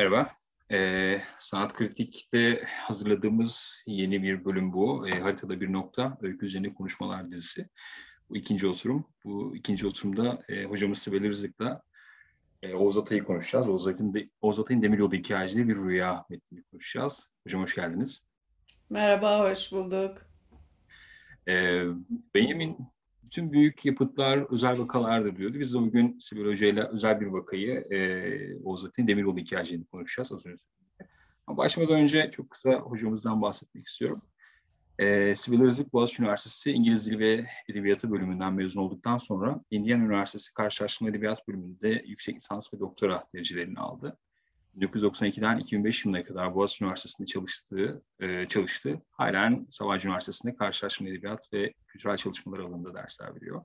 Merhaba. Ee, Sanat Kritik'te hazırladığımız yeni bir bölüm bu. Ee, haritada bir nokta, öykü üzerine konuşmalar dizisi. Bu ikinci oturum. Bu ikinci oturumda e, hocamız Sibel Rızık'la e, Oğuz Atay'ı konuşacağız. Oğuz Atay'ın, de, Oğuz Atay'ın Demiryolu hikayeciliği bir rüya metnini konuşacağız. Hocam hoş geldiniz. Merhaba, hoş bulduk. Ee, Benjamin bütün büyük yapıtlar özel vakalardır diyordu. Biz de bugün Sibel Hoca ile özel bir vakayı e, Oğuz Atay'ın Demiryolu hikayeciliğini konuşacağız az önce. Ama başlamadan önce çok kısa hocamızdan bahsetmek istiyorum. E, Sibel Özük Boğaziçi Üniversitesi İngiliz Dili ve Edebiyatı bölümünden mezun olduktan sonra Indiana Üniversitesi Karşılaştırma Edebiyat bölümünde yüksek lisans ve doktora derecelerini aldı. 1992'den 2005 yılına kadar Boğaziçi Üniversitesi'nde çalıştığı, e, çalıştı. Halen Sabancı Üniversitesi'nde karşılaştırma edebiyat ve kültürel çalışmalar alanında dersler veriyor.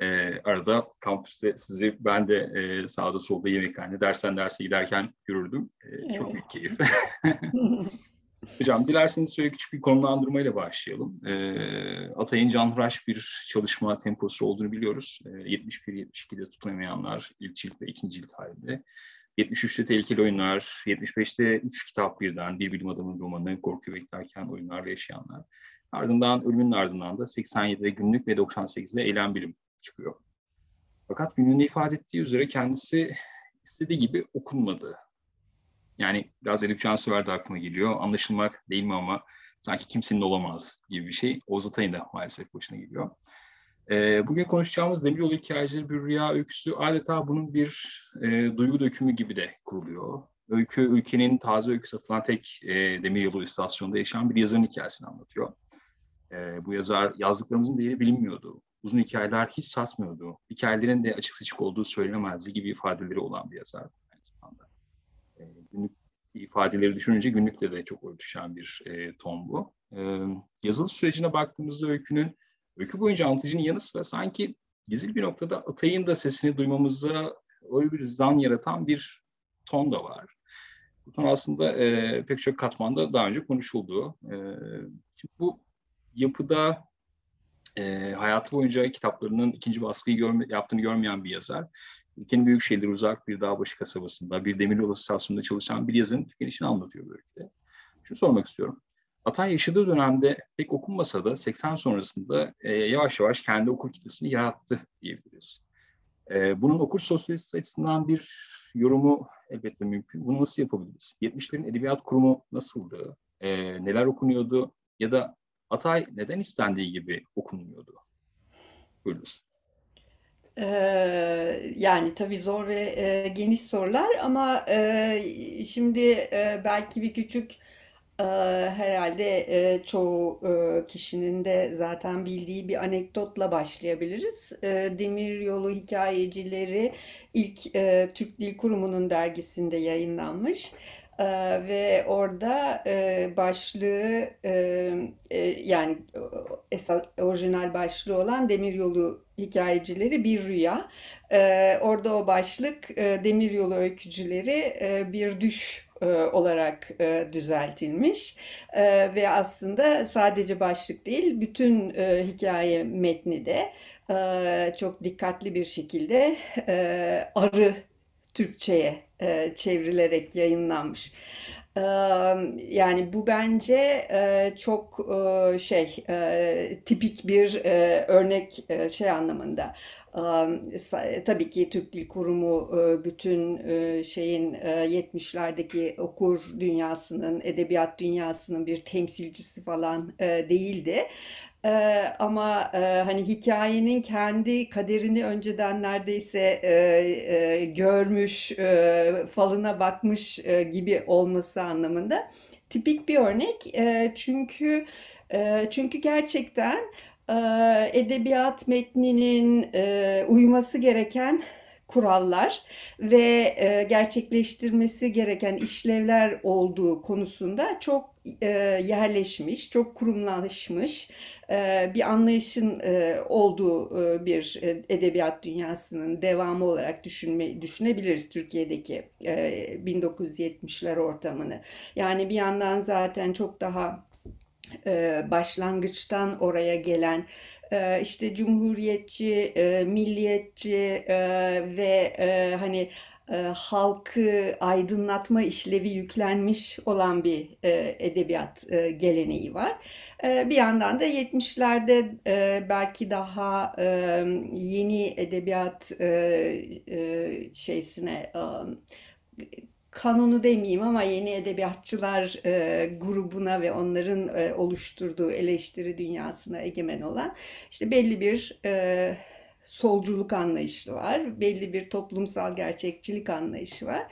E, arada kampüste sizi ben de e, sağda solda yemekhane, dersten derse giderken görürdüm. E, evet. Çok büyük keyif. Hocam dilerseniz şöyle küçük bir konumlandırmayla başlayalım. E, Atay'ın canhıraş bir çalışma temposu olduğunu biliyoruz. E, 71-72'de tutunamayanlar ilk cilt ve ikinci cilt halinde. 73'te Tehlikeli Oyunlar, 75'te 3 kitap birden, Bir Bilim Adamının romanı, Korku Beklerken Oyunlarla Yaşayanlar. Ardından ölümün ardından da 87'de Günlük ve 98'de Eylem Bilim çıkıyor. Fakat günlüğünde ifade ettiği üzere kendisi istediği gibi okunmadı. Yani biraz Edip Cansever'de aklıma geliyor. Anlaşılmak değil mi ama sanki kimsenin olamaz gibi bir şey. Oğuz Atay'ın da maalesef başına geliyor. E, bugün konuşacağımız Demiryolu hikayeleri bir rüya öyküsü adeta bunun bir e, duygu dökümü gibi de kuruluyor. Öykü ülkenin taze öykü satılan tek e, demiryolu istasyonunda yaşayan bir yazarın hikayesini anlatıyor. E, bu yazar yazdıklarımızın değeri bilinmiyordu. Uzun hikayeler hiç satmıyordu. Hikayelerin de açık seçik olduğu söylenemezdi gibi ifadeleri olan bir yazar. E, günlük ifadeleri düşününce günlükle de çok örtüşen bir e, ton bu. E, yazılı sürecine baktığımızda öykünün öykü boyunca anlatıcının yanı sıra sanki gizli bir noktada Atay'ın da sesini duymamızda öyle bir zan yaratan bir ton da var. Bu ton aslında e, pek çok katmanda daha önce konuşuldu. E, bu yapıda e, hayatı boyunca kitaplarının ikinci baskıyı görme, yaptığını görmeyen bir yazar. Ülkenin büyük şehirleri uzak bir dağbaşı kasabasında, bir demiryolu istasyonunda çalışan bir yazarın tükenişini anlatıyor böyle. Şunu sormak istiyorum. Atay yaşadığı dönemde pek okunmasa da 80 sonrasında e, yavaş yavaş kendi okur kitlesini yarattı diyebiliriz. E, bunun okur sosyolojisi açısından bir yorumu elbette mümkün. Bunu nasıl yapabiliriz? 70'lerin edebiyat kurumu nasıldı? E, neler okunuyordu? Ya da Atay neden istendiği gibi okunmuyordu? Buyurunuz. Ee, yani tabii zor ve e, geniş sorular ama e, şimdi e, belki bir küçük Eee, herhâlde, eee, çoğu, eee, kişinin de zaten bildiği bir anekdotla başlayabiliriz. Eee, Demiryolu Hikâyecileri ilk, eee, Türk Dil Kurumu'nun dergisinde yayınlanmış. Eee, ve orada, başlığı, yani, esas orijinal başlığı olan Demiryolu Hikâyecileri Bir Rüya. Orada o başlık, Demiryolu Öykücüleri, Bir Düş e, olarak e, düzeltilmiş e, ve aslında sadece başlık değil bütün hikaye metni de çok dikkatli bir şekilde arı Türkçe'ye çevrilerek yayınlanmış. Yani bu bence çok şey tipik bir örnek şey anlamında. Tabii ki Türk Dil Kurumu bütün şeyin 70'lerdeki okur dünyasının, edebiyat dünyasının bir temsilcisi falan değildi. Ee, ama e, hani hikayenin kendi kaderini önceden neredeyse e, e, görmüş, e, falına bakmış e, gibi olması anlamında tipik bir örnek. E, çünkü e, çünkü gerçekten e, edebiyat metninin uyması gereken kurallar ve gerçekleştirmesi gereken işlevler olduğu konusunda çok yerleşmiş, çok kurumlaşmış bir anlayışın olduğu bir edebiyat dünyasının devamı olarak düşünme, düşünebiliriz Türkiye'deki e, 1970'ler ortamını. Yani bir yandan zaten çok daha başlangıçtan oraya gelen işte cumhuriyetçi, milliyetçi ve hani halkı aydınlatma işlevi yüklenmiş olan bir edebiyat geleneği var. Bir yandan da 70'lerde e, belki daha yeni edebiyat şeysine kanunu demeyeyim ama yeni edebiyatçılar e, grubuna ve onların e, oluşturduğu eleştiri dünyasına egemen olan işte belli bir e, solculuk anlayışı var, belli bir toplumsal gerçekçilik anlayışı var.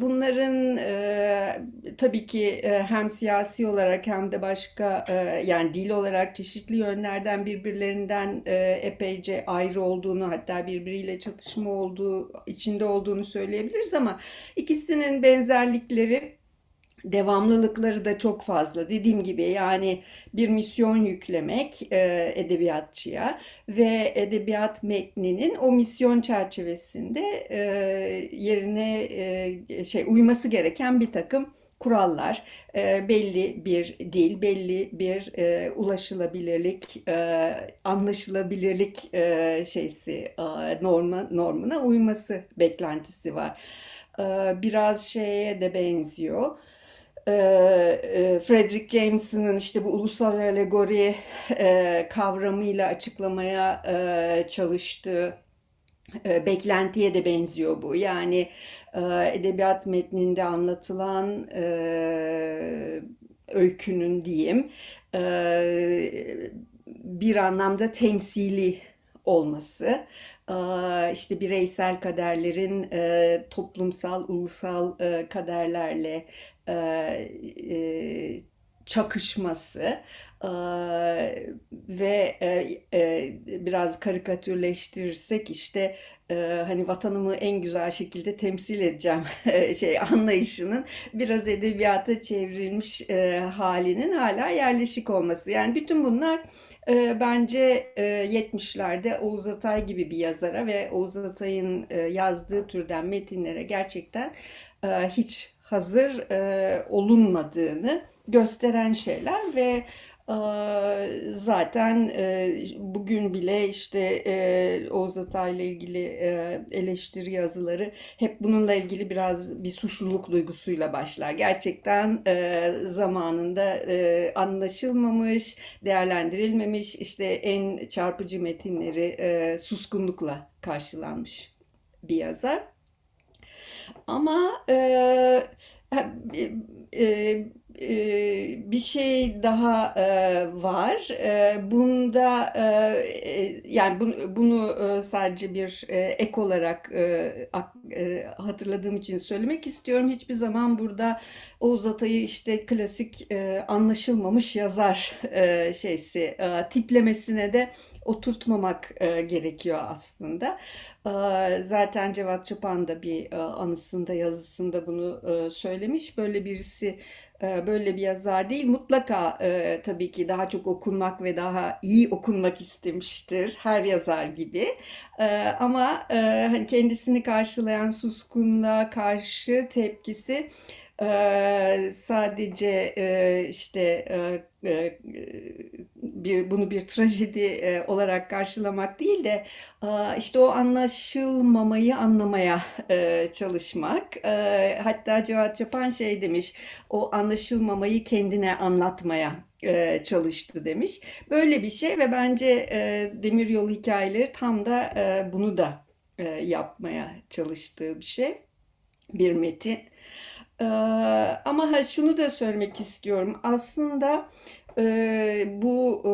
Bunların e, tabii ki e, hem siyasi olarak hem de başka e, yani dil olarak çeşitli yönlerden birbirlerinden epeyce ayrı olduğunu hatta birbiriyle çatışma olduğu içinde olduğunu söyleyebiliriz ama ikisinin benzerlikleri devamlılıkları da çok fazla. Dediğim gibi yani bir misyon yüklemek e, edebiyatçıya ve edebiyat metninin o misyon çerçevesinde e, yerine e, şey uyması gereken bir takım kurallar, e, belli bir dil, belli bir e, ulaşılabilirlik, e, anlaşılabilirlik e, şeysi e, norma normuna uyması beklentisi var. E, biraz şeye de benziyor. Frederick Jameson'ın işte bu ulusal alegori kavramıyla açıklamaya çalıştığı beklentiye de benziyor bu. Yani edebiyat metninde anlatılan öykünün diyeyim bir anlamda temsili olması, işte bireysel kaderlerin toplumsal, ulusal kaderlerle çakışması ve biraz karikatürleştirirsek işte hani vatanımı en güzel şekilde temsil edeceğim şey anlayışının biraz edebiyata çevrilmiş halinin hala yerleşik olması. Yani bütün bunlar e, bence e, 70'lerde Oğuz Atay gibi bir yazara ve Oğuz Atay'ın e, yazdığı türden metinlere gerçekten e, hiç hazır e, olunmadığını gösteren şeyler ve Zaten bugün bile işte Oğuz Atay ile ilgili eleştiri yazıları hep bununla ilgili biraz bir suçluluk duygusuyla başlar. Gerçekten zamanında anlaşılmamış, değerlendirilmemiş işte en çarpıcı metinleri suskunlukla karşılanmış bir yazar. Ama e, e, bir şey daha var. Bunda yani bunu sadece bir ek olarak hatırladığım için söylemek istiyorum. Hiçbir zaman burada Oğuz Atay'ı işte klasik anlaşılmamış yazar şeysi tiplemesine de oturtmamak gerekiyor aslında. Zaten Cevat Çapan da bir anısında yazısında bunu söylemiş. Böyle birisi böyle bir yazar değil. Mutlaka e, tabii ki daha çok okunmak ve daha iyi okunmak istemiştir her yazar gibi. E, ama e, hani kendisini karşılayan suskunluğa karşı tepkisi sadece işte bir bunu bir trajedi olarak karşılamak değil de işte o anlaşılmamayı anlamaya çalışmak. Hatta Cevat Çapan şey demiş, o anlaşılmamayı kendine anlatmaya çalıştı demiş. Böyle bir şey ve bence Demiryolu hikayeleri tam da bunu da yapmaya çalıştığı bir şey, bir metin. Ama ha, şunu da söylemek istiyorum. Aslında Eee, bu, eee,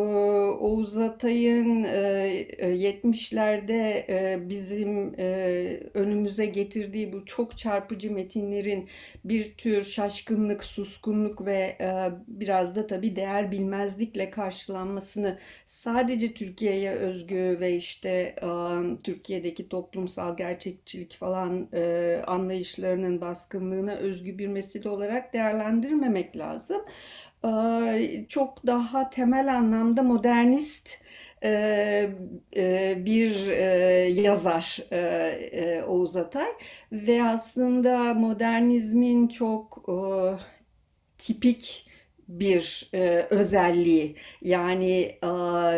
Oğuz Atay'ın, eee, 70'lerde, eee, bizim, eee, önümüze getirdiği bu çok çarpıcı metinlerin bir tür şaşkınlık, suskunluk ve, eee, biraz da tabii değer bilmezlikle karşılanmasını sadece Türkiye'ye özgü ve işte, amm, Türkiye'deki toplumsal gerçekçilik falan, eee, anlayışlarının baskınlığına özgü bir mesele olarak değerlendirmemek lazım çok daha temel anlamda modernist bir yazar Oğuz Atay ve aslında modernizmin çok tipik bir e, özelliği. Yani e,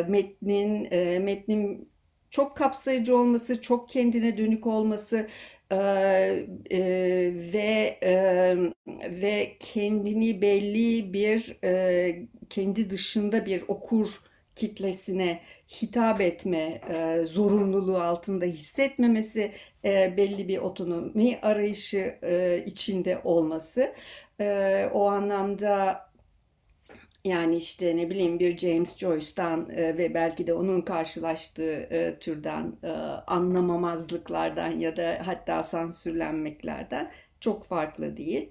metnin e, metnin çok kapsayıcı olması, çok kendine dönük olması e, e, ve e, ve kendini belli bir e, kendi dışında bir okur kitlesine hitap etme e, zorunluluğu altında hissetmemesi, e, belli bir otonomi arayışı e, içinde olması. E, o anlamda yani işte ne bileyim bir James Joyce'dan e, ve belki de onun karşılaştığı e, türden e, anlamamazlıklar,dan ya da hatta sansürlenmeklerden çok farklı değil.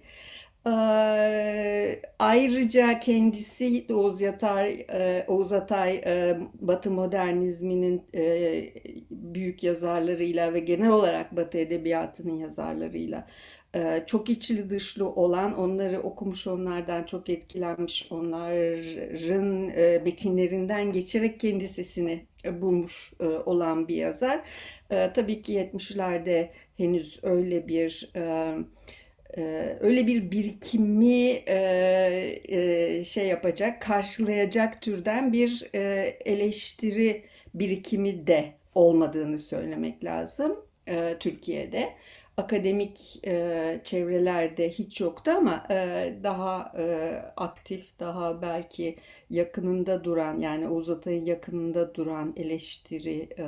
E, ayrıca kendisi Oğuz Yatay, e, Oğuz Atay e, Batı modernizminin e, büyük yazarlarıyla ve genel olarak Batı edebiyatının yazarlarıyla çok içli dışlı olan, onları okumuş, onlardan çok etkilenmiş, onların e, metinlerinden geçerek kendi sesini e, bulmuş e, olan bir yazar. Tabii ki 70'lerde henüz öyle bir öyle bir birikimi şey yapacak, karşılayacak türden bir eleştiri birikimi de olmadığını söylemek lazım Türkiye'de akademik e, çevrelerde hiç yoktu ama e, daha e, aktif, daha belki yakınında duran yani Oğuz Atay'ın yakınında duran eleştiri e,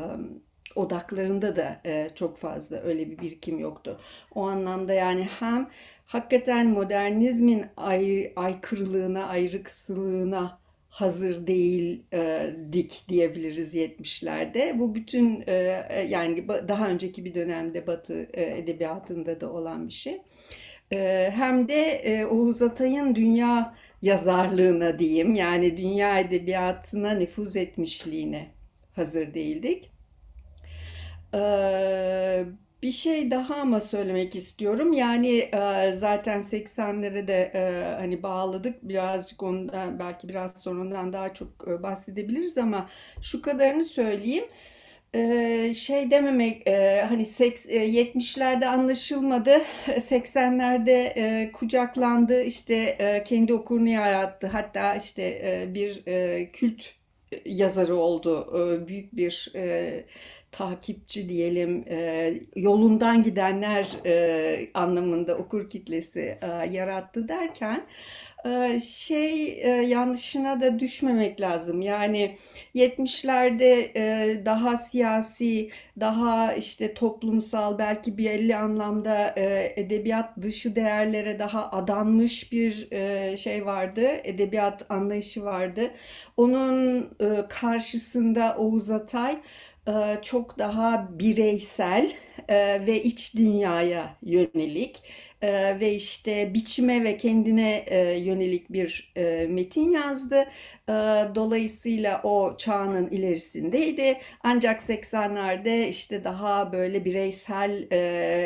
odaklarında da e, çok fazla öyle bir birikim yoktu. O anlamda yani hem hakikaten modernizmin ay, aykırılığına, ayrıksılığına hazır değil e, diyebiliriz 70'lerde. Bu bütün e, e yani daha önceki bir dönemde Batı edebiyatında da olan bir şey. Hem de Oğuz Atay'ın dünya yazarlığına diyeyim yani dünya edebiyatına nüfuz etmişliğine hazır değildik. Bir şey daha ama söylemek istiyorum. Yani e, zaten 80'lere de e, hani bağladık. Birazcık ondan belki biraz sonra ondan daha çok e, bahsedebiliriz ama şu kadarını söyleyeyim. Şey dememek hani seks, e, 70'lerde anlaşılmadı. 80'lerde e, kucaklandı. işte kendi okurunu yarattı. Hatta işte bir kült yazarı oldu. Büyük bir takipçi diyelim e, yolundan gidenler e, anlamında okur kitlesi e, yarattı derken şey yanlışına da düşmemek lazım. Yani 70'lerde e, daha siyasi, daha işte toplumsal belki bir belli anlamda edebiyat dışı değerlere daha adanmış bir şey vardı. Edebiyat anlayışı vardı. Onun karşısında Oğuz Atay çok daha bireysel e, ve iç dünyaya yönelik e, ve işte biçime ve kendine yönelik bir metin yazdı. Dolayısıyla o çağının ilerisindeydi. Ancak 80'lerde işte daha böyle bireysel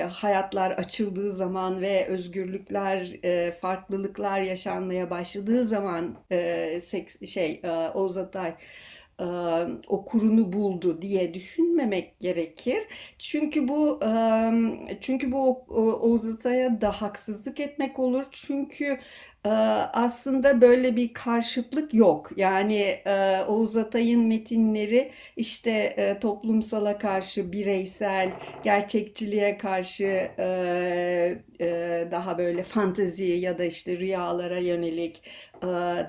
hayatlar açıldığı zaman ve özgürlükler, farklılıklar yaşanmaya başladığı zaman şey Oğuz Atay e, okurunu buldu diye düşünmemek gerekir. Çünkü bu e, çünkü bu Oğuz Atay'a da haksızlık etmek olur. Çünkü aslında böyle bir karşıtlık yok. Yani e, Oğuz Atay'ın metinleri işte e, toplumsala karşı bireysel, gerçekçiliğe karşı e, daha böyle fantezi ya da işte rüyalara yönelik,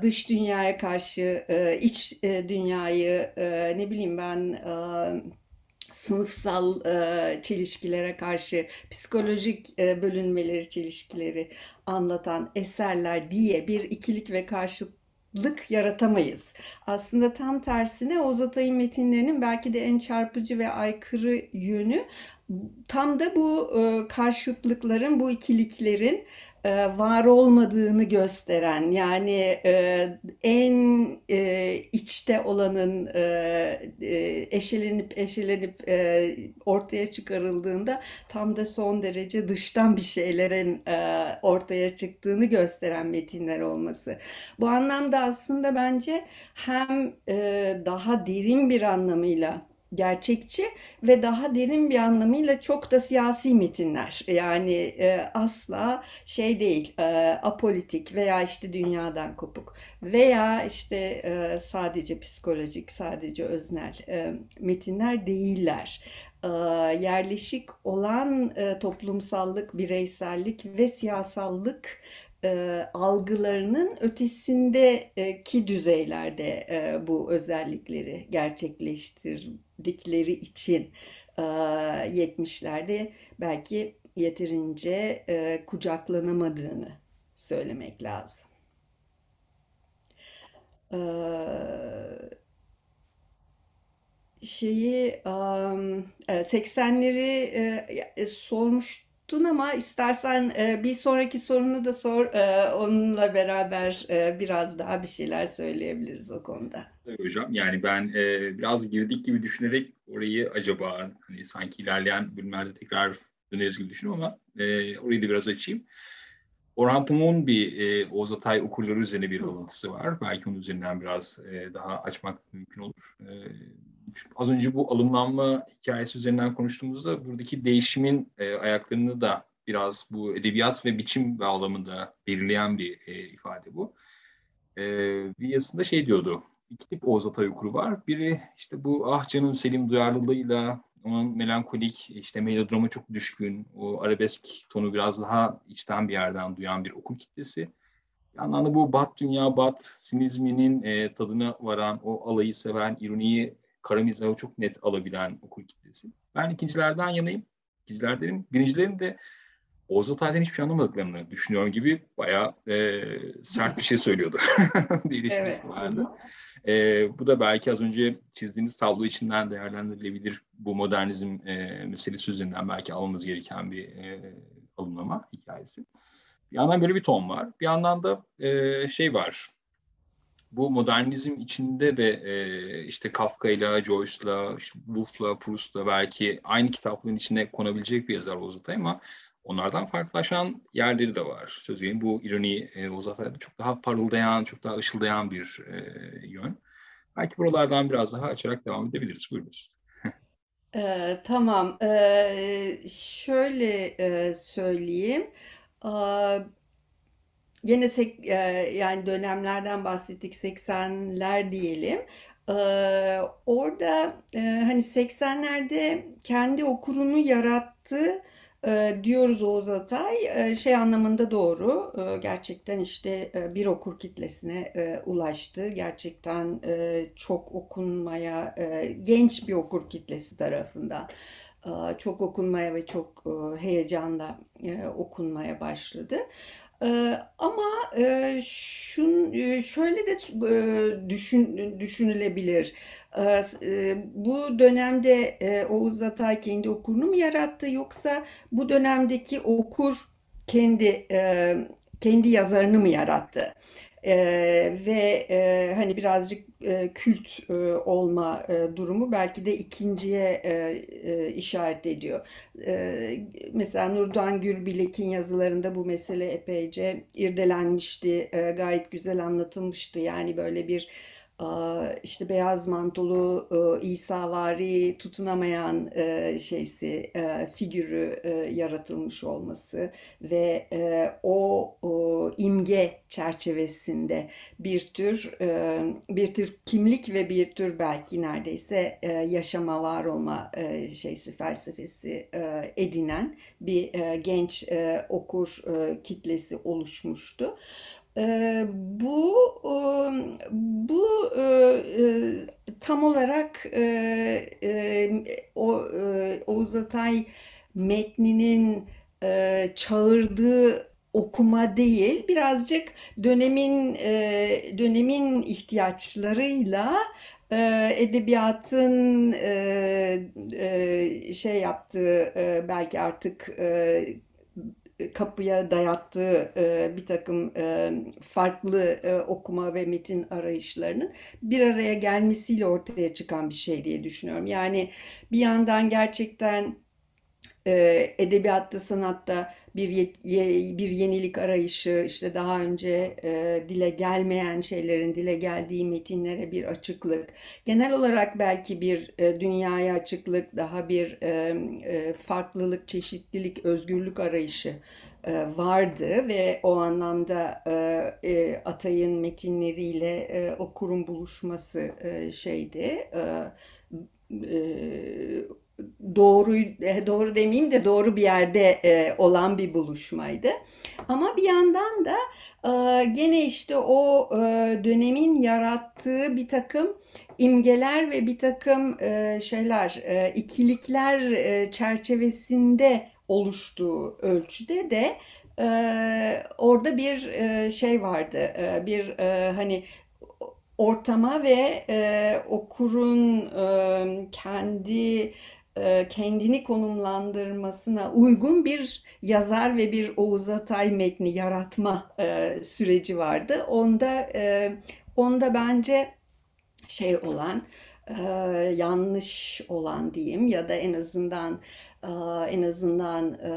dış dünyaya karşı iç dünyayı ne bileyim ben sınıfsal e, çelişkilere karşı psikolojik e, bölünmeleri, çelişkileri anlatan eserler diye bir ikilik ve karşıtlık yaratamayız. Aslında tam tersine Oğuz Atay'ın metinlerinin belki de en çarpıcı ve aykırı yönü tam da bu e, karşıtlıkların, bu ikiliklerin var olmadığını gösteren yani e, en e, içte olanın eşelenip eşelenip ortaya çıkarıldığında tam da son derece dıştan bir şeylerin ortaya çıktığını gösteren metinler olması. Bu anlamda aslında bence hem daha derin bir anlamıyla gerçekçi ve daha derin bir anlamıyla çok da siyasi metinler. Yani e, asla şey değil, e, apolitik veya işte dünyadan kopuk veya işte e, sadece psikolojik, sadece öznel e, metinler değiller. E, yerleşik olan e, toplumsallık, bireysellik ve siyasallık e, algılarının ötesindeki düzeylerde e, bu özellikleri gerçekleştirdikleri için e, 70'lerde belki yeterince kucaklanamadığını söylemek lazım. Şeyi um, 80'leri e, sormuş unuttun ama istersen bir sonraki sorunu da sor. Onunla beraber biraz daha bir şeyler söyleyebiliriz o konuda. Hocam. Yani ben e, biraz girdik gibi düşünerek orayı acaba hani sanki ilerleyen bölümlerde tekrar döneriz gibi düşünüyorum ama e, orayı da biraz açayım. Orhan Pamuk'un bir e, Oğuz Atay okurları üzerine bir alıntısı var. Belki onun üzerinden biraz e, daha açmak mümkün olur. E, az önce bu alımlanma hikayesi üzerinden konuştuğumuzda buradaki değişimin e, ayaklarını da biraz bu edebiyat ve biçim bağlamında belirleyen bir e, ifade bu. E, bir yazısında şey diyordu, iki tip Oğuz Atay okuru var. Biri işte bu ah canım Selim duyarlılığıyla onun melankolik, işte melodrama çok düşkün, o arabesk tonu biraz daha içten bir yerden duyan bir okul kitlesi. Bir yandan da bu bat dünya, bat sinizminin e, tadına varan, o alayı seven, ironiyi kara mizahı çok net alabilen okul kitlesi. Ben ikincilerden yanayım. İkincilerdenim. Birincilerin de Oğuz Atay'dan hiçbir şey anlamadıklarını düşünüyorum gibi bayağı e, sert bir şey söylüyordu. bir ilişkisi evet. vardı. E, bu da belki az önce çizdiğiniz tablo içinden değerlendirilebilir. Bu modernizm e, meselesi üzerinden belki alınması gereken bir e, alımlama hikayesi. Bir yandan böyle bir ton var. Bir yandan da e, şey var bu modernizm içinde de e, işte Kafka'yla, Joyce'la, Woolf'la, Proust'la belki aynı kitaplığın içine konabilecek bir yazar Oğuz Atay ama onlardan farklılaşan yerleri de var. Sözü bu ironi e, Oğuz Atay'da çok daha parıldayan, çok daha ışıldayan bir e, yön. Belki buralardan biraz daha açarak devam edebiliriz. Buyurunuz. Ee, tamam. Ee, şöyle e, söyleyeyim. Ee, Gene sek, e, yani dönemlerden bahsettik 80'ler diyelim. Ee, orada e, hani 80'lerde kendi okurunu yarattı e, diyoruz Oğuz Atay. E, şey anlamında doğru. E, gerçekten işte e, bir okur kitlesine e, ulaştı. Gerçekten e, çok okunmaya genç bir okur kitlesi tarafından çok okunmaya ve çok heyecanla okunmaya başladı. Ee, ama e, şun e, şöyle de e, düşün düşünülebilir. Ee, e, bu dönemde e, Oğuz Atay kendi okurunu mu yarattı yoksa bu dönemdeki okur kendi e, kendi yazarını mı yarattı? E, ve e, hani birazcık e, kült e, olma e, durumu belki de ikinciye e, e, işaret ediyor. E, mesela Nurdoğan Gürbilek'in yazılarında bu mesele epeyce irdelenmişti, e, gayet güzel anlatılmıştı. Yani böyle bir işte beyaz mantolu İsavari tutunamayan şeysi figürü yaratılmış olması ve o imge çerçevesinde bir tür bir tür kimlik ve bir tür belki neredeyse yaşama var olma şeysi felsefesi edinen bir genç okur kitlesi oluşmuştu. Bu bu tam olarak o Oğuz Atay metninin çağırdığı okuma değil, birazcık dönemin dönemin ihtiyaçlarıyla edebiyatın şey yaptığı belki artık kapıya dayattığı e, bir takım e, farklı e, okuma ve metin arayışlarının bir araya gelmesiyle ortaya çıkan bir şey diye düşünüyorum. Yani bir yandan gerçekten e, edebiyatta, sanatta bir bir yenilik arayışı, işte daha önce e, dile gelmeyen şeylerin dile geldiği metinlere bir açıklık, genel olarak belki bir e, dünyaya açıklık, daha bir e, farklılık, çeşitlilik, özgürlük arayışı vardı ve o anlamda Atay'ın metinleriyle e, okurun buluşması şeydi. E, doğru e, doğru demeyeyim de doğru bir yerde e, olan bir buluşmaydı. Ama bir yandan da e, gene işte o e, dönemin yarattığı bir takım imgeler ve bir takım e, şeyler, e, ikilikler e, çerçevesinde oluştuğu ölçüde de e, orada bir e, şey vardı. E, bir e, hani ortama ve e, okurun e, kendi kendini konumlandırmasına uygun bir yazar ve bir Oğuz Atay metni yaratma e, süreci vardı. Onda e, onda bence şey olan e, yanlış olan diyeyim ya da en azından e, en azından e,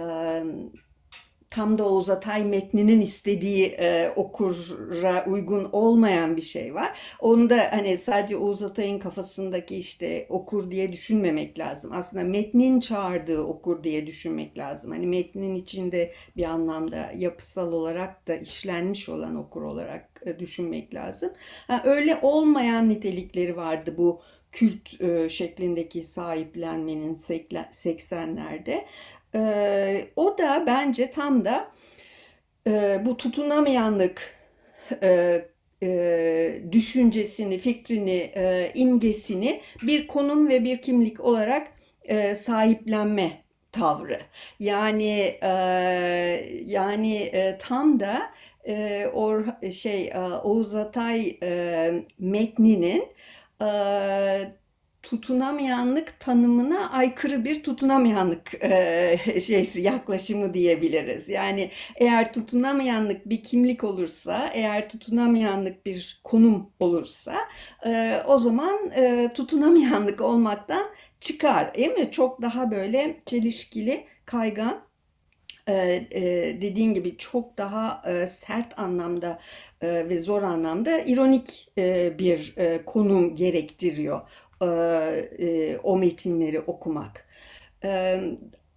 tam da Oğuz Atay metninin istediği e, okura uygun olmayan bir şey var. Onu da hani sadece Oğuz Atay'ın kafasındaki işte okur diye düşünmemek lazım. Aslında metnin çağırdığı okur diye düşünmek lazım. Hani metnin içinde bir anlamda yapısal olarak da işlenmiş olan okur olarak e, düşünmek lazım. Ha, öyle olmayan nitelikleri vardı bu kült e, şeklindeki sahiplenmenin 80'lerde. E, o da bence tam da e, bu tutunamayanlık e, e, düşüncesini, fikrini, e, imgesini bir konum ve bir kimlik olarak e, sahiplenme tavrı. Yani e, yani e, tam da e, or şey e, Oğuz Atay e, metninin e, tutunamayanlık tanımına aykırı bir tutunamayanlık e, şeysi yaklaşımı diyebiliriz. Yani eğer tutunamayanlık bir kimlik olursa, eğer tutunamayanlık bir konum olursa e, o zaman e, tutunamayanlık olmaktan çıkar. Değil mi? Çok daha böyle çelişkili, kaygan e, dediğin gibi çok daha e, sert anlamda e, ve zor anlamda ironik bir konum gerektiriyor o metinleri okumak.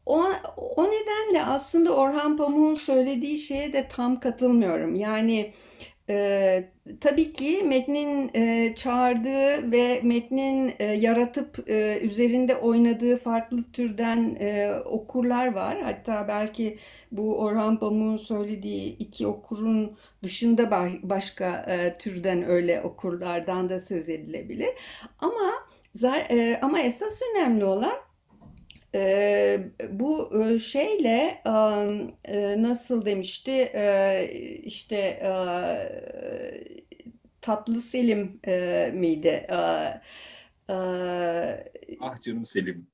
O, o nedenle aslında Orhan Pamuk'un söylediği şeye de tam katılmıyorum. Yani e, tabii ki metnin e, çağırdığı ve metnin e, yaratıp e, üzerinde oynadığı farklı türden e, okurlar var. Hatta belki bu Orhan Pamuk'un söylediği iki okurun dışında başka e, türden öyle okurlardan da söz edilebilir. Ama ama esas önemli olan e, bu e, şeyle e, nasıl demişti e, işte e, Tatlı Selim e, miydi? E, e, ah canım Selim.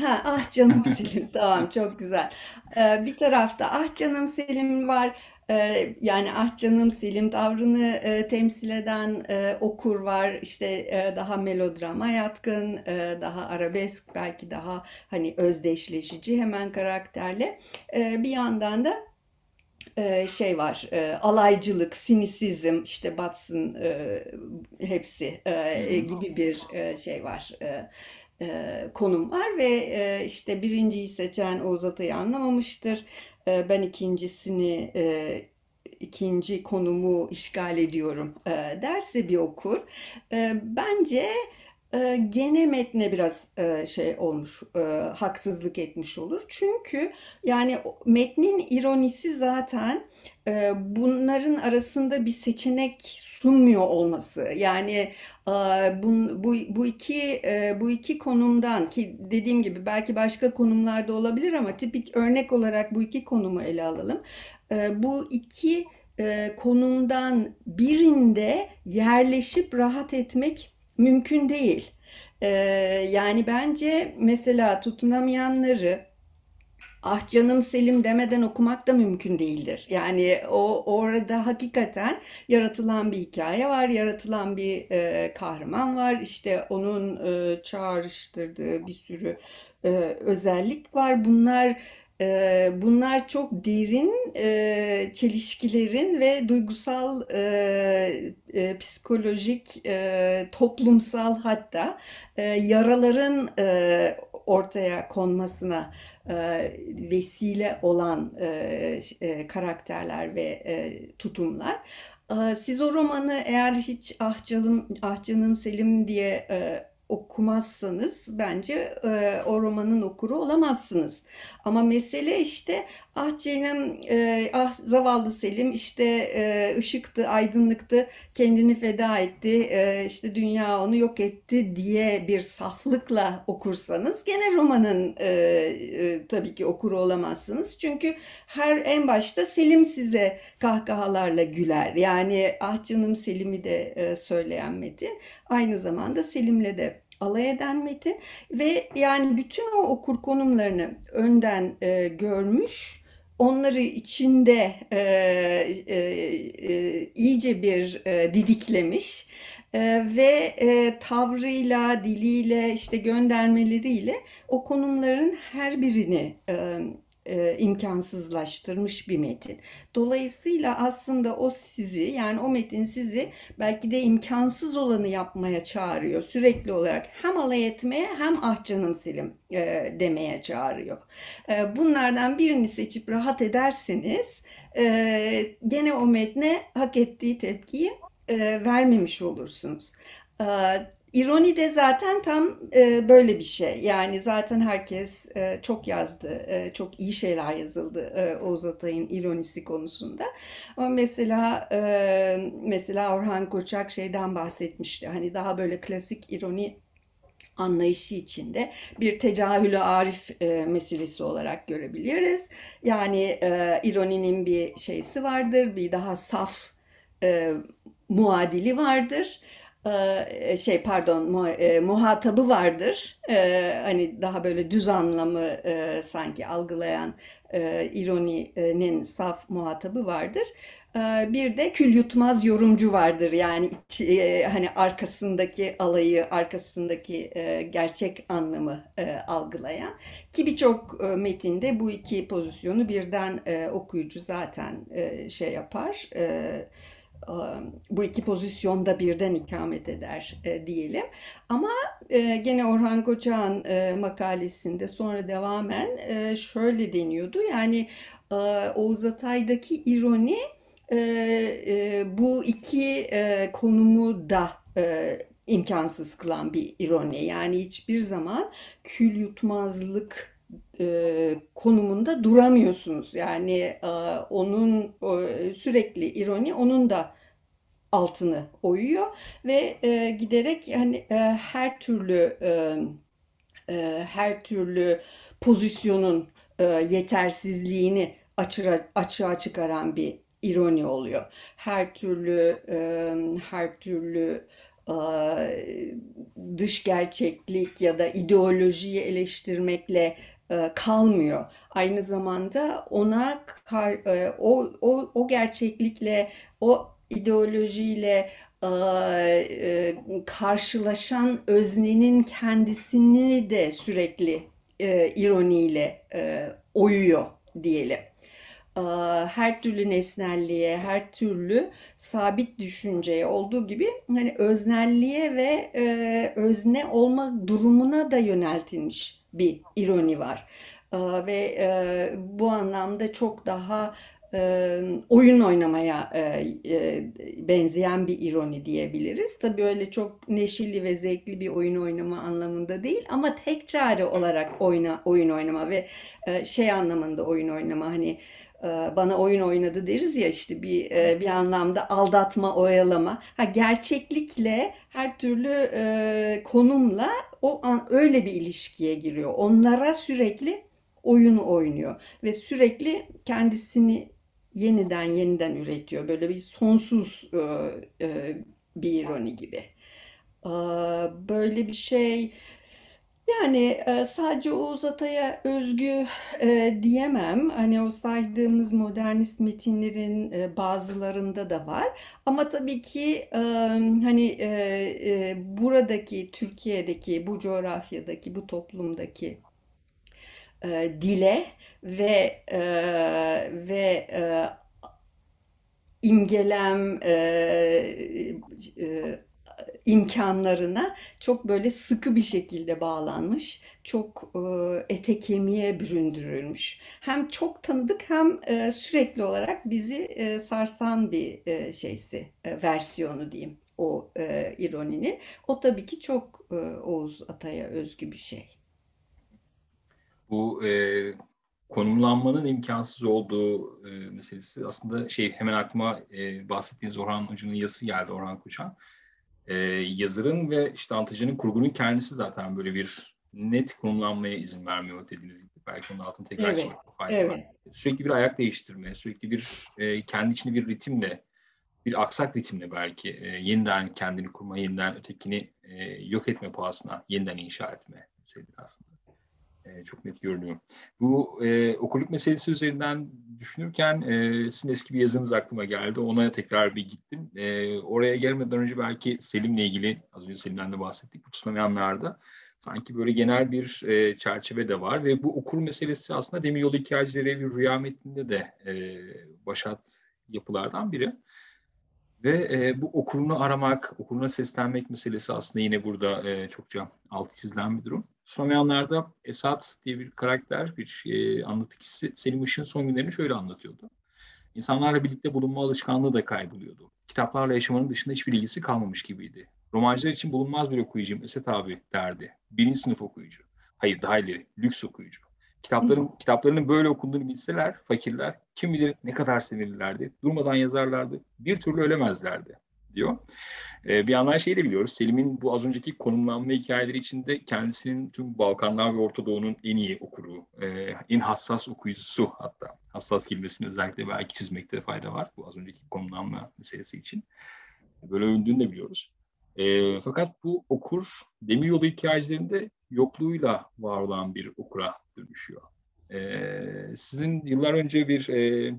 Ha, ah canım Selim tamam çok güzel. Ee, bir tarafta ah canım Selim var. Ee, yani ah canım Selim tavrını e, temsil eden e, okur var. İşte e, daha melodrama yatkın, daha arabesk belki daha hani özdeşleşici hemen karakterle. Bir yandan da şey var alaycılık, sinisizm işte batsın hepsi gibi bir şey var. Konum var ve işte birinciyi seçen Oğuz Atay'ı anlamamıştır. E, ben ikincisini e, ikinci konumu işgal ediyorum e, derse bir okur. E, bence e, gene metne biraz e, şey olmuş, haksızlık etmiş olur. Çünkü yani metnin ironisi zaten bunların arasında bir seçenek sunmuyor olması. Yani e, bu, bu, bu iki e, bu iki konumdan ki dediğim gibi belki başka konumlarda olabilir ama tipik örnek olarak bu iki konumu ele alalım. E, bu iki konumdan birinde yerleşip rahat etmek mümkün değil. Yani bence mesela tutunamayanları ah canım Selim demeden okumak da mümkün değildir. Yani o orada hakikaten yaratılan bir hikaye var, yaratılan bir e, kahraman var. İşte onun e, çağrıştırdığı bir sürü e, özellik var. Bunlar e, bunlar çok derin e, çelişkilerin ve duygusal, e, e, psikolojik, e, toplumsal hatta e, yaraların e, ortaya konmasına e, vesile olan e, e, karakterler ve tutumlar. Siz o romanı eğer hiç Ah Canım, Ah Canım Selim diye okumazsanız bence e, o romanın okuru olamazsınız. Ama mesele işte ah canım e, ah zavallı Selim işte e, ışıktı, aydınlıktı, kendini feda etti, e, işte dünya onu yok etti diye bir saflıkla okursanız gene romanın e, e, tabii ki okuru olamazsınız. Çünkü her en başta Selim size kahkahalarla güler. Yani ah canım Selim'i de e, söyleyen metin aynı zamanda Selim'le de alay eden metin ve yani bütün o okur konumlarını önden e, görmüş onları içinde e, e, e, iyice bir e, didiklemiş e, ve e, tavrıyla, diliyle, işte göndermeleriyle o konumların her birini e, e, imkansızlaştırmış bir metin. Dolayısıyla aslında o sizi yani o metin sizi belki de imkansız olanı yapmaya çağırıyor. Sürekli olarak hem alay etmeye hem ah canım Selim e, demeye çağırıyor. E, bunlardan birini seçip rahat ederseniz e, gene o metne hak ettiği tepkiyi e, vermemiş olursunuz. E, İroni de zaten tam e, böyle bir şey. Yani zaten herkes e, çok yazdı, e, çok iyi şeyler yazıldı e, Oğuz Atay'ın ironisi konusunda. Ama mesela e, mesela Orhan Koçak şeyden bahsetmişti. Hani daha böyle klasik ironi anlayışı içinde bir tecahülü arif e, meselesi olarak görebiliriz. Yani e, ironinin bir şeysi vardır, bir daha saf e, muadili vardır şey pardon e, muhatabı vardır. E, hani daha böyle düz anlamı sanki algılayan ironinin saf muhatabı vardır. Bir de kül yutmaz yorumcu vardır yani hani arkasındaki alayı, arkasındaki gerçek anlamı algılayan ki birçok metinde bu iki pozisyonu birden okuyucu zaten şey yapar bu iki pozisyonda birden ikamet eder e, diyelim. Ama e, gene Orhan Koçak'ın e, makalesinde sonra devamen e, şöyle deniyordu. Yani e, Oğuz Atay'daki ironi e, e, bu iki e, konumu da e, imkansız kılan bir ironi. Yani hiçbir zaman kül yutmazlık e, konumunda duramıyorsunuz. Yani e, onun e, sürekli ironi onun da altını oyuyor ve e, giderek hani e, her türlü e, e, her türlü pozisyonun e, yetersizliğini açığa, açığa çıkaran bir ironi oluyor. Her türlü e, her türlü dış gerçeklik ya da ideolojiyi eleştirmekle kalmıyor. Aynı zamanda ona o, o, o gerçeklikle o ideolojiyle karşılaşan öznenin kendisini de sürekli ironiyle oyuyor diyelim her türlü nesnelliğe, her türlü sabit düşünceye olduğu gibi hani öznelliğe ve e, özne olma durumuna da yöneltilmiş bir ironi var. Ve e, bu anlamda çok daha e, oyun oynamaya benzeyen bir ironi diyebiliriz. Tabii öyle çok neşeli ve zevkli bir oyun oynama anlamında değil ama tek çare olarak oyna oyun oynama ve şey anlamında oyun oynama hani bana oyun oynadı deriz ya işte bir bir anlamda aldatma, oyalama. Ha gerçeklikle her türlü konumla o an öyle bir ilişkiye giriyor. Onlara sürekli oyun oynuyor ve sürekli kendisini yeniden yeniden üretiyor. Böyle bir sonsuz bir ironi gibi. Böyle bir şey yani e, sadece Oğuz Atay'a özgü e, diyemem. Hani o saydığımız modernist metinlerin e, bazılarında da var. Ama tabii ki hani buradaki Türkiye'deki bu coğrafyadaki bu toplumdaki dile ve ve e, imgelem imkanlarına çok böyle sıkı bir şekilde bağlanmış, çok e, ete kemiğe büründürülmüş. Hem çok tanıdık hem e, sürekli olarak bizi e, sarsan bir e, şeysi, versiyonu diyeyim o e, ironinin. O tabii ki çok Oğuz Atay'a özgü bir şey. Bu e, konumlanmanın imkansız olduğu e, meselesi aslında şey hemen aklıma e, bahsettiğiniz Orhan Hoca'nın yazısı geldi Orhan Koçan. Yazarın ve işte anlatıcının kurgunun kendisi zaten böyle bir net konumlanmaya izin vermiyor dediğiniz gibi. Belki onun altını tekrar Evet, çekmek fayda evet. var. Sürekli bir ayak değiştirme, sürekli bir e, kendi içinde bir ritimle, bir aksak ritimle belki e, yeniden kendini kurma, yeniden ötekini e, yok etme pahasına yeniden inşa etme meselesi aslında. E, çok net görünüyor. Bu e, okuluk meselesi üzerinden düşünürken e, sizin eski bir yazınız aklıma geldi. Ona tekrar bir gittim. E, oraya gelmeden önce belki Selim'le ilgili, az önce Selim'den de bahsettik, bu tutamayanlarda sanki böyle genel bir e, çerçeve de var ve bu okur meselesi aslında Demiryolu Hikayecileri bir rüya metninde de e, başat yapılardan biri. Ve e, bu okurunu aramak, okuruna seslenmek meselesi aslında yine burada e, çokça altı çizilen bir durum. Sonrayanlarda Esat diye bir karakter, bir e, anlatı kişisi Selim Işık'ın son günlerini şöyle anlatıyordu. İnsanlarla birlikte bulunma alışkanlığı da kayboluyordu. Kitaplarla yaşamanın dışında hiçbir ilgisi kalmamış gibiydi. Romancılar için bulunmaz bir okuyucum Esat abi derdi. Birinci sınıf okuyucu. Hayır daha ileri, lüks okuyucu. Kitapların, kitaplarının böyle okunduğunu bilseler fakirler kim bilir ne kadar sinirlilerdi. Durmadan yazarlardı. Bir türlü ölemezlerdi diyor. Ee, bir yandan şeyi de biliyoruz. Selim'in bu az önceki konumlanma hikayeleri içinde kendisinin tüm Balkanlar ve Orta Doğu'nun en iyi okuru, e, en hassas okuyucusu hatta. Hassas kelimesini özellikle belki çizmekte fayda var bu az önceki konumlanma meselesi için. Böyle övündüğünü de biliyoruz. E, fakat bu okur Demiryolu hikayelerinde yokluğuyla var olan bir okura dönüşüyor. E, sizin yıllar önce bir e,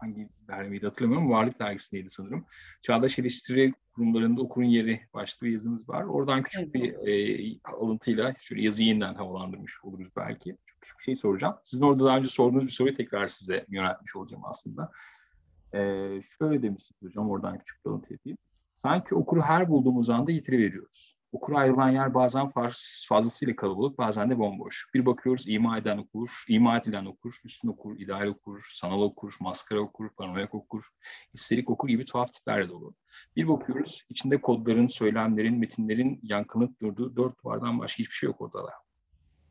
hangi dergiydi hatırlamıyorum. Varlık dergisindeydi sanırım. Çağdaş eleştiri kurumlarında okurun yeri başlığı yazınız var. Oradan küçük Evet. bir e, alıntıyla şöyle yazıyı yeniden havalandırmış oluruz belki. Çok küçük bir şey soracağım. Sizin orada daha önce sorduğunuz bir soruyu tekrar size yöneltmiş olacağım aslında. E, şöyle demiştik hocam oradan küçük bir alıntı yapayım. Sanki okuru her bulduğumuz anda yitiriveriyoruz. Okura ayrılan yer bazen faz- fazlasıyla kalabalık, bazen de bomboş. Bir bakıyoruz ima eden okur, ima edilen okur, üstün okur, ideal okur, sanal okur, maskara okur, paranoyak okur, histerik okur gibi tuhaf tiplerle dolu. Bir bakıyoruz içinde kodların, söylemlerin, metinlerin yankılanıp durduğu dört duvardan başka hiçbir şey yok ortada.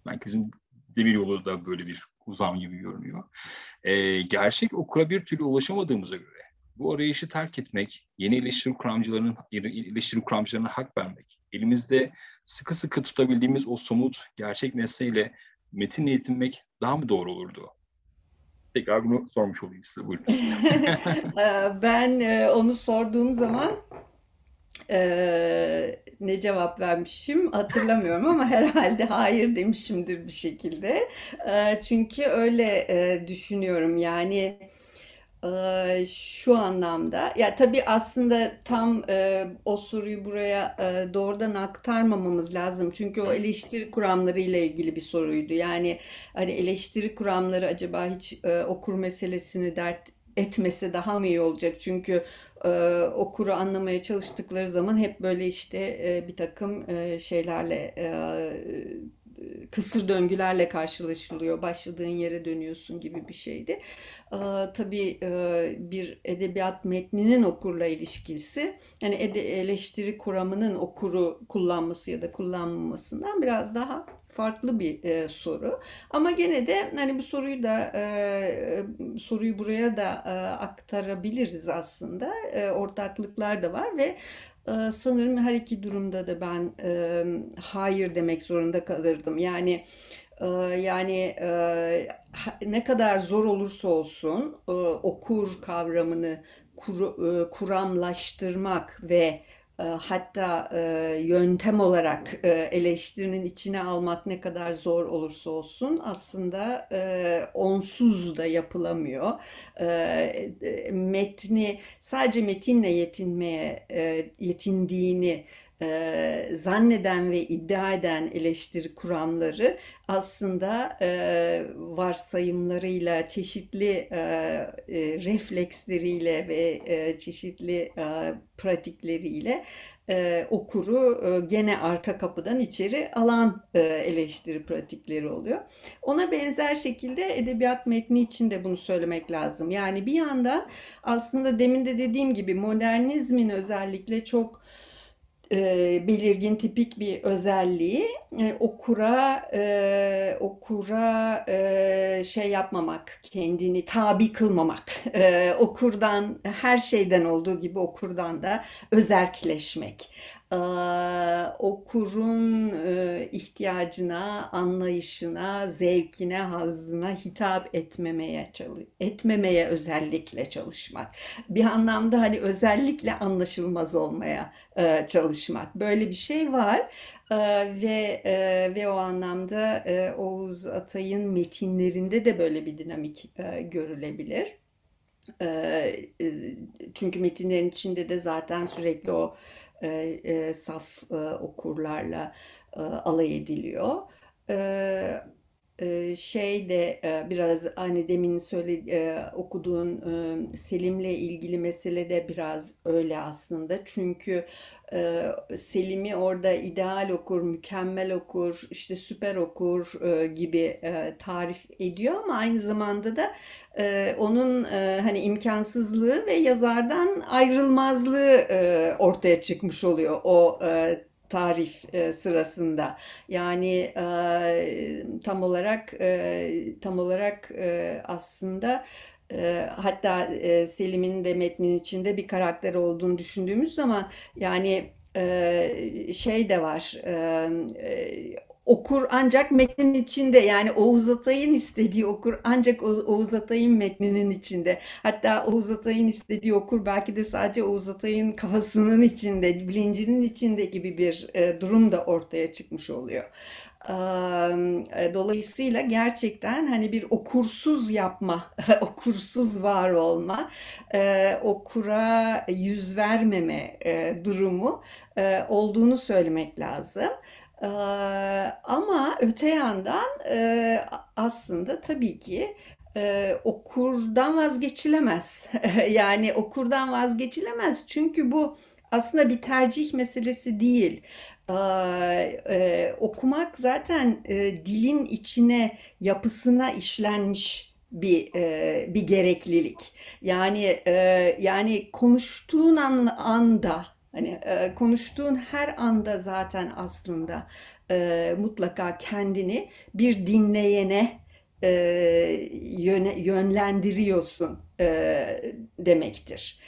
Belki bizim demir yolu da böyle bir uzam gibi görünüyor. Ee, gerçek okura bir türlü ulaşamadığımıza göre bu arayışı terk etmek, yeni eleştiri kuramcılarının eleştiri kuramcılarına hak vermek, elimizde sıkı sıkı tutabildiğimiz o somut gerçek nesneyle metinle yetinmek daha mı doğru olurdu? Tekrar bunu sormuş olayım size. Buyurun. Ee, Ben e, onu sorduğum zaman e, ne cevap vermişim hatırlamıyorum ama herhalde hayır demişimdir bir şekilde. E, Çünkü öyle e, düşünüyorum yani e, şu anlamda ya tabii aslında tam e, o soruyu buraya e, doğrudan aktarmamamız lazım. Çünkü o eleştiri kuramları ile ilgili bir soruydu. Yani hani eleştiri kuramları acaba hiç e, okur meselesini dert etmese daha mı iyi olacak? Çünkü e, okuru anlamaya çalıştıkları zaman hep böyle işte e, bir takım e, şeylerle e, kısır döngülerle karşılaşılıyor. Başladığın yere dönüyorsun gibi bir şeydi. E, tabii e, bir edebiyat metninin okurla ilişkisi, yani eleştiri kuramının okuru kullanması ya da kullanmamasından biraz daha farklı bir e, soru. Ama gene de hani bu soruyu da e, soruyu buraya da e, aktarabiliriz aslında. E, ortaklıklar da var ve e, sanırım her iki durumda da ben e, hayır demek zorunda kalırdım. Yani e, yani e, ne kadar zor olursa olsun e, okur kavramını kuru- e, kuramlaştırmak ve hatta e, yöntem olarak e, eleştirinin içine almak ne kadar zor olursa olsun aslında e, onsuz da yapılamıyor. E, e, metni sadece metinle yetinmeye yetindiğini e, zanneden ve iddia eden eleştiri kuramları aslında e, varsayımlarıyla, çeşitli e, refleksleriyle ve e, çeşitli e, pratikleriyle e, okuru e, gene arka kapıdan içeri alan e, eleştiri pratikleri oluyor. Ona benzer şekilde edebiyat metni için de bunu söylemek lazım. Yani bir yandan aslında demin de dediğim gibi modernizmin özellikle çok e, belirgin tipik bir özelliği e, okura e, okura e, şey yapmamak kendini tabi kılmamak. E, okurdan her şeyden olduğu gibi okurdan da özerkleşmek okurun ihtiyacına, anlayışına, zevkine, hazzına hitap etmemeye etmemeye özellikle çalışmak. Bir anlamda hani özellikle anlaşılmaz olmaya çalışmak. Böyle bir şey var. ve ve o anlamda Oğuz Atay'ın metinlerinde de böyle bir dinamik görülebilir. çünkü metinlerin içinde de zaten sürekli o e, e, saf e, okurlarla e, alay ediliyor. E, şey de biraz hani demin söyle okuduğun Selim'le ilgili mesele de biraz öyle aslında. Çünkü Selim'i orada ideal okur, mükemmel okur, işte süper okur gibi tarif ediyor ama aynı zamanda da onun hani imkansızlığı ve yazardan ayrılmazlığı ortaya çıkmış oluyor o tarif e, sırasında. Yani e, tam olarak e, tam olarak e, aslında e, hatta e, Selim'in de metnin içinde bir karakter olduğunu düşündüğümüz zaman yani e, şey de var. Okur ancak metnin içinde yani Oğuz Atay'ın istediği okur ancak Oğuz Atay'ın metninin içinde. Hatta Oğuz Atay'ın istediği okur belki de sadece Oğuz Atay'ın kafasının içinde, bilincinin içinde gibi bir e, durum da ortaya çıkmış oluyor. E, dolayısıyla gerçekten hani bir okursuz yapma, okursuz var olma, e, okura yüz vermeme durumu olduğunu söylemek lazım. Ama öte yandan aslında tabii ki e, okurdan vazgeçilemez. yani okurdan vazgeçilemez çünkü bu aslında bir tercih meselesi değil. Ee, e, okumak zaten e, dilin içine, yapısına işlenmiş bir e, bir gereklilik. Yani e, yani konuştuğun an, anda Hani e, konuştuğun her anda zaten aslında e, mutlaka kendini bir dinleyene e, yöne, yönlendiriyorsun e, demektir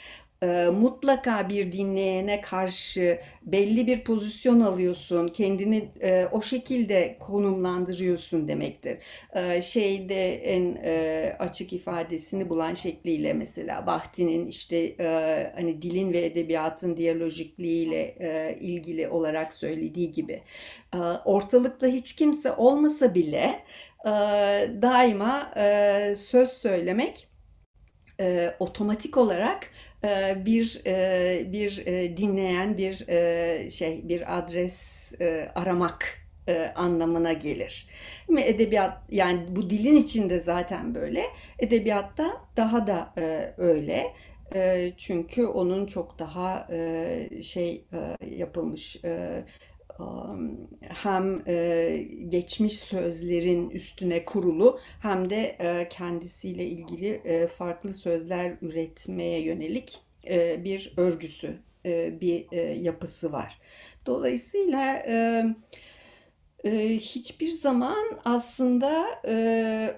e, mutlaka bir dinleyene karşı belli bir pozisyon alıyorsun, kendini e, o şekilde konumlandırıyorsun demektir. E, şeyde en e, açık ifadesini bulan şekliyle mesela Bahti'nin işte e, hani dilin ve edebiyatın diyalojikliğiyle e, ilgili olarak söylediği gibi ortalıkta hiç kimse olmasa bile daima söz söylemek otomatik olarak bir e, bir e, dinleyen bir şey bir adres aramak anlamına gelir. Ve edebiyat yani bu dilin içinde zaten böyle. Edebiyatta daha da öyle. Çünkü onun çok daha şey yapılmış hem geçmiş sözlerin üstüne kurulu hem de kendisiyle ilgili farklı sözler üretmeye yönelik bir örgüsü, bir yapısı var. Dolayısıyla hiçbir zaman aslında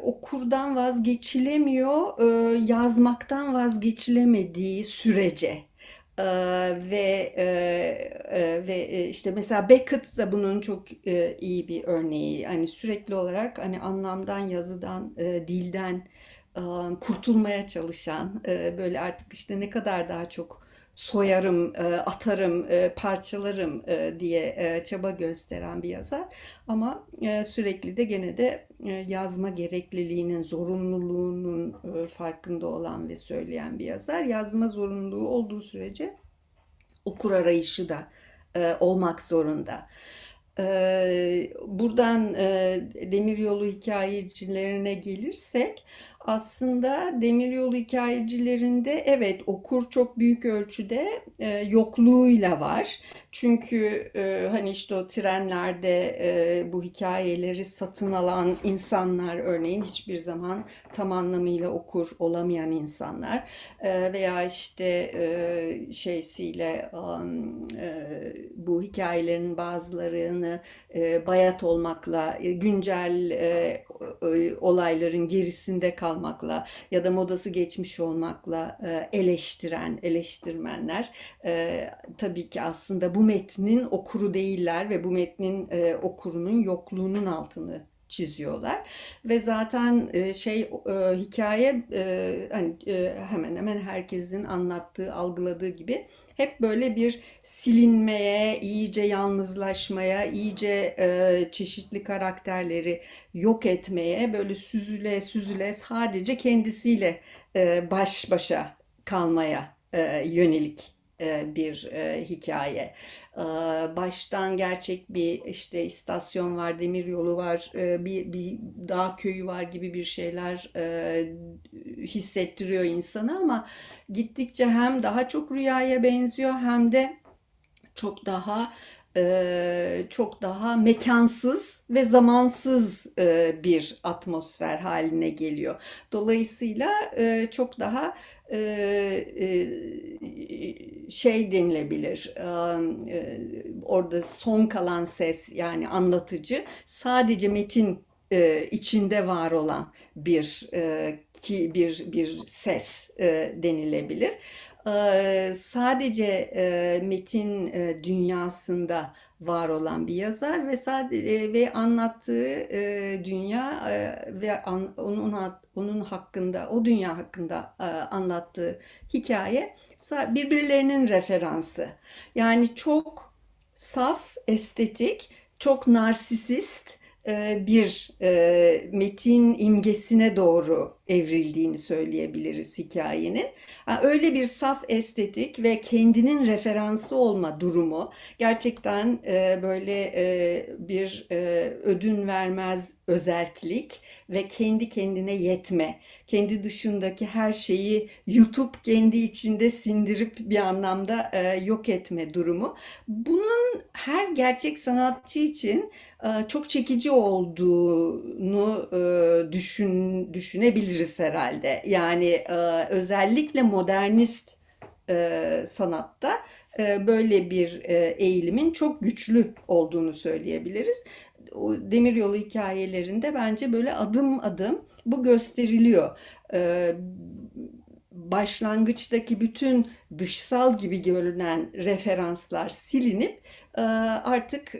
okurdan vazgeçilemiyor, yazmaktan vazgeçilemediği sürece ve e, e, ve işte mesela Beckett da bunun çok e, iyi bir örneği. Hani sürekli olarak hani anlamdan, yazıdan, e, dilden e, kurtulmaya çalışan e, böyle artık işte ne kadar daha çok soyarım, e, atarım, e, parçalarım e, diye çaba gösteren bir yazar. Ama sürekli de gene de yazma gerekliliğinin, zorunluluğunun farkında olan ve söyleyen bir yazar. Yazma zorunluluğu olduğu sürece okur arayışı da olmak zorunda. Buradan demiryolu hikayecilerine gelirsek aslında demiryolu hikayecilerinde evet okur çok büyük ölçüde e, yokluğuyla var. Çünkü e, hani işte o trenlerde e, bu hikayeleri satın alan insanlar örneğin hiçbir zaman tam anlamıyla okur olamayan insanlar e, veya işte e, şeysiyle e, bu hikayelerin bazılarını e, bayat olmakla e, güncel e, olayların gerisinde kalmakla ya da modası geçmiş olmakla e, eleştiren eleştirmenler e, tabii ki aslında bu metnin okuru değiller ve bu metnin e, okurunun yokluğunun altını çiziyorlar. Ve zaten e, şey e, hikaye e, hani e, hemen hemen herkesin anlattığı algıladığı gibi hep böyle bir silinmeye iyice yalnızlaşmaya iyice e, çeşitli karakterleri yok etmeye böyle süzüle süzüle sadece kendisiyle e, baş başa kalmaya e, yönelik bir hikaye. Baştan gerçek bir işte istasyon var, demir yolu var, bir, bir dağ köyü var gibi bir şeyler hissettiriyor insana ama gittikçe hem daha çok rüyaya benziyor hem de çok daha çok daha mekansız ve zamansız bir atmosfer haline geliyor. Dolayısıyla çok daha şey denilebilir orada son kalan ses yani anlatıcı sadece metin içinde var olan bir ki bir bir ses denilebilir sadece metin dünyasında var olan bir yazar ve sadece ve anlattığı dünya ve onun onun hakkında o dünya hakkında anlattığı hikaye birbirlerinin referansı. Yani çok saf, estetik, çok narsisist bir metin imgesine doğru evrildiğini söyleyebiliriz hikayenin. Öyle bir saf estetik ve kendinin referansı olma durumu gerçekten böyle bir ödün vermez özerklik ve kendi kendine yetme, kendi dışındaki her şeyi yutup kendi içinde sindirip bir anlamda yok etme durumu. Bunun her gerçek sanatçı için çok çekici olduğunu düşün düşünebiliriz herhalde. Yani özellikle modernist sanatta böyle bir eğilimin çok güçlü olduğunu söyleyebiliriz. O demiryolu hikayelerinde bence böyle adım adım bu gösteriliyor. Başlangıçtaki bütün dışsal gibi görünen referanslar silinip artık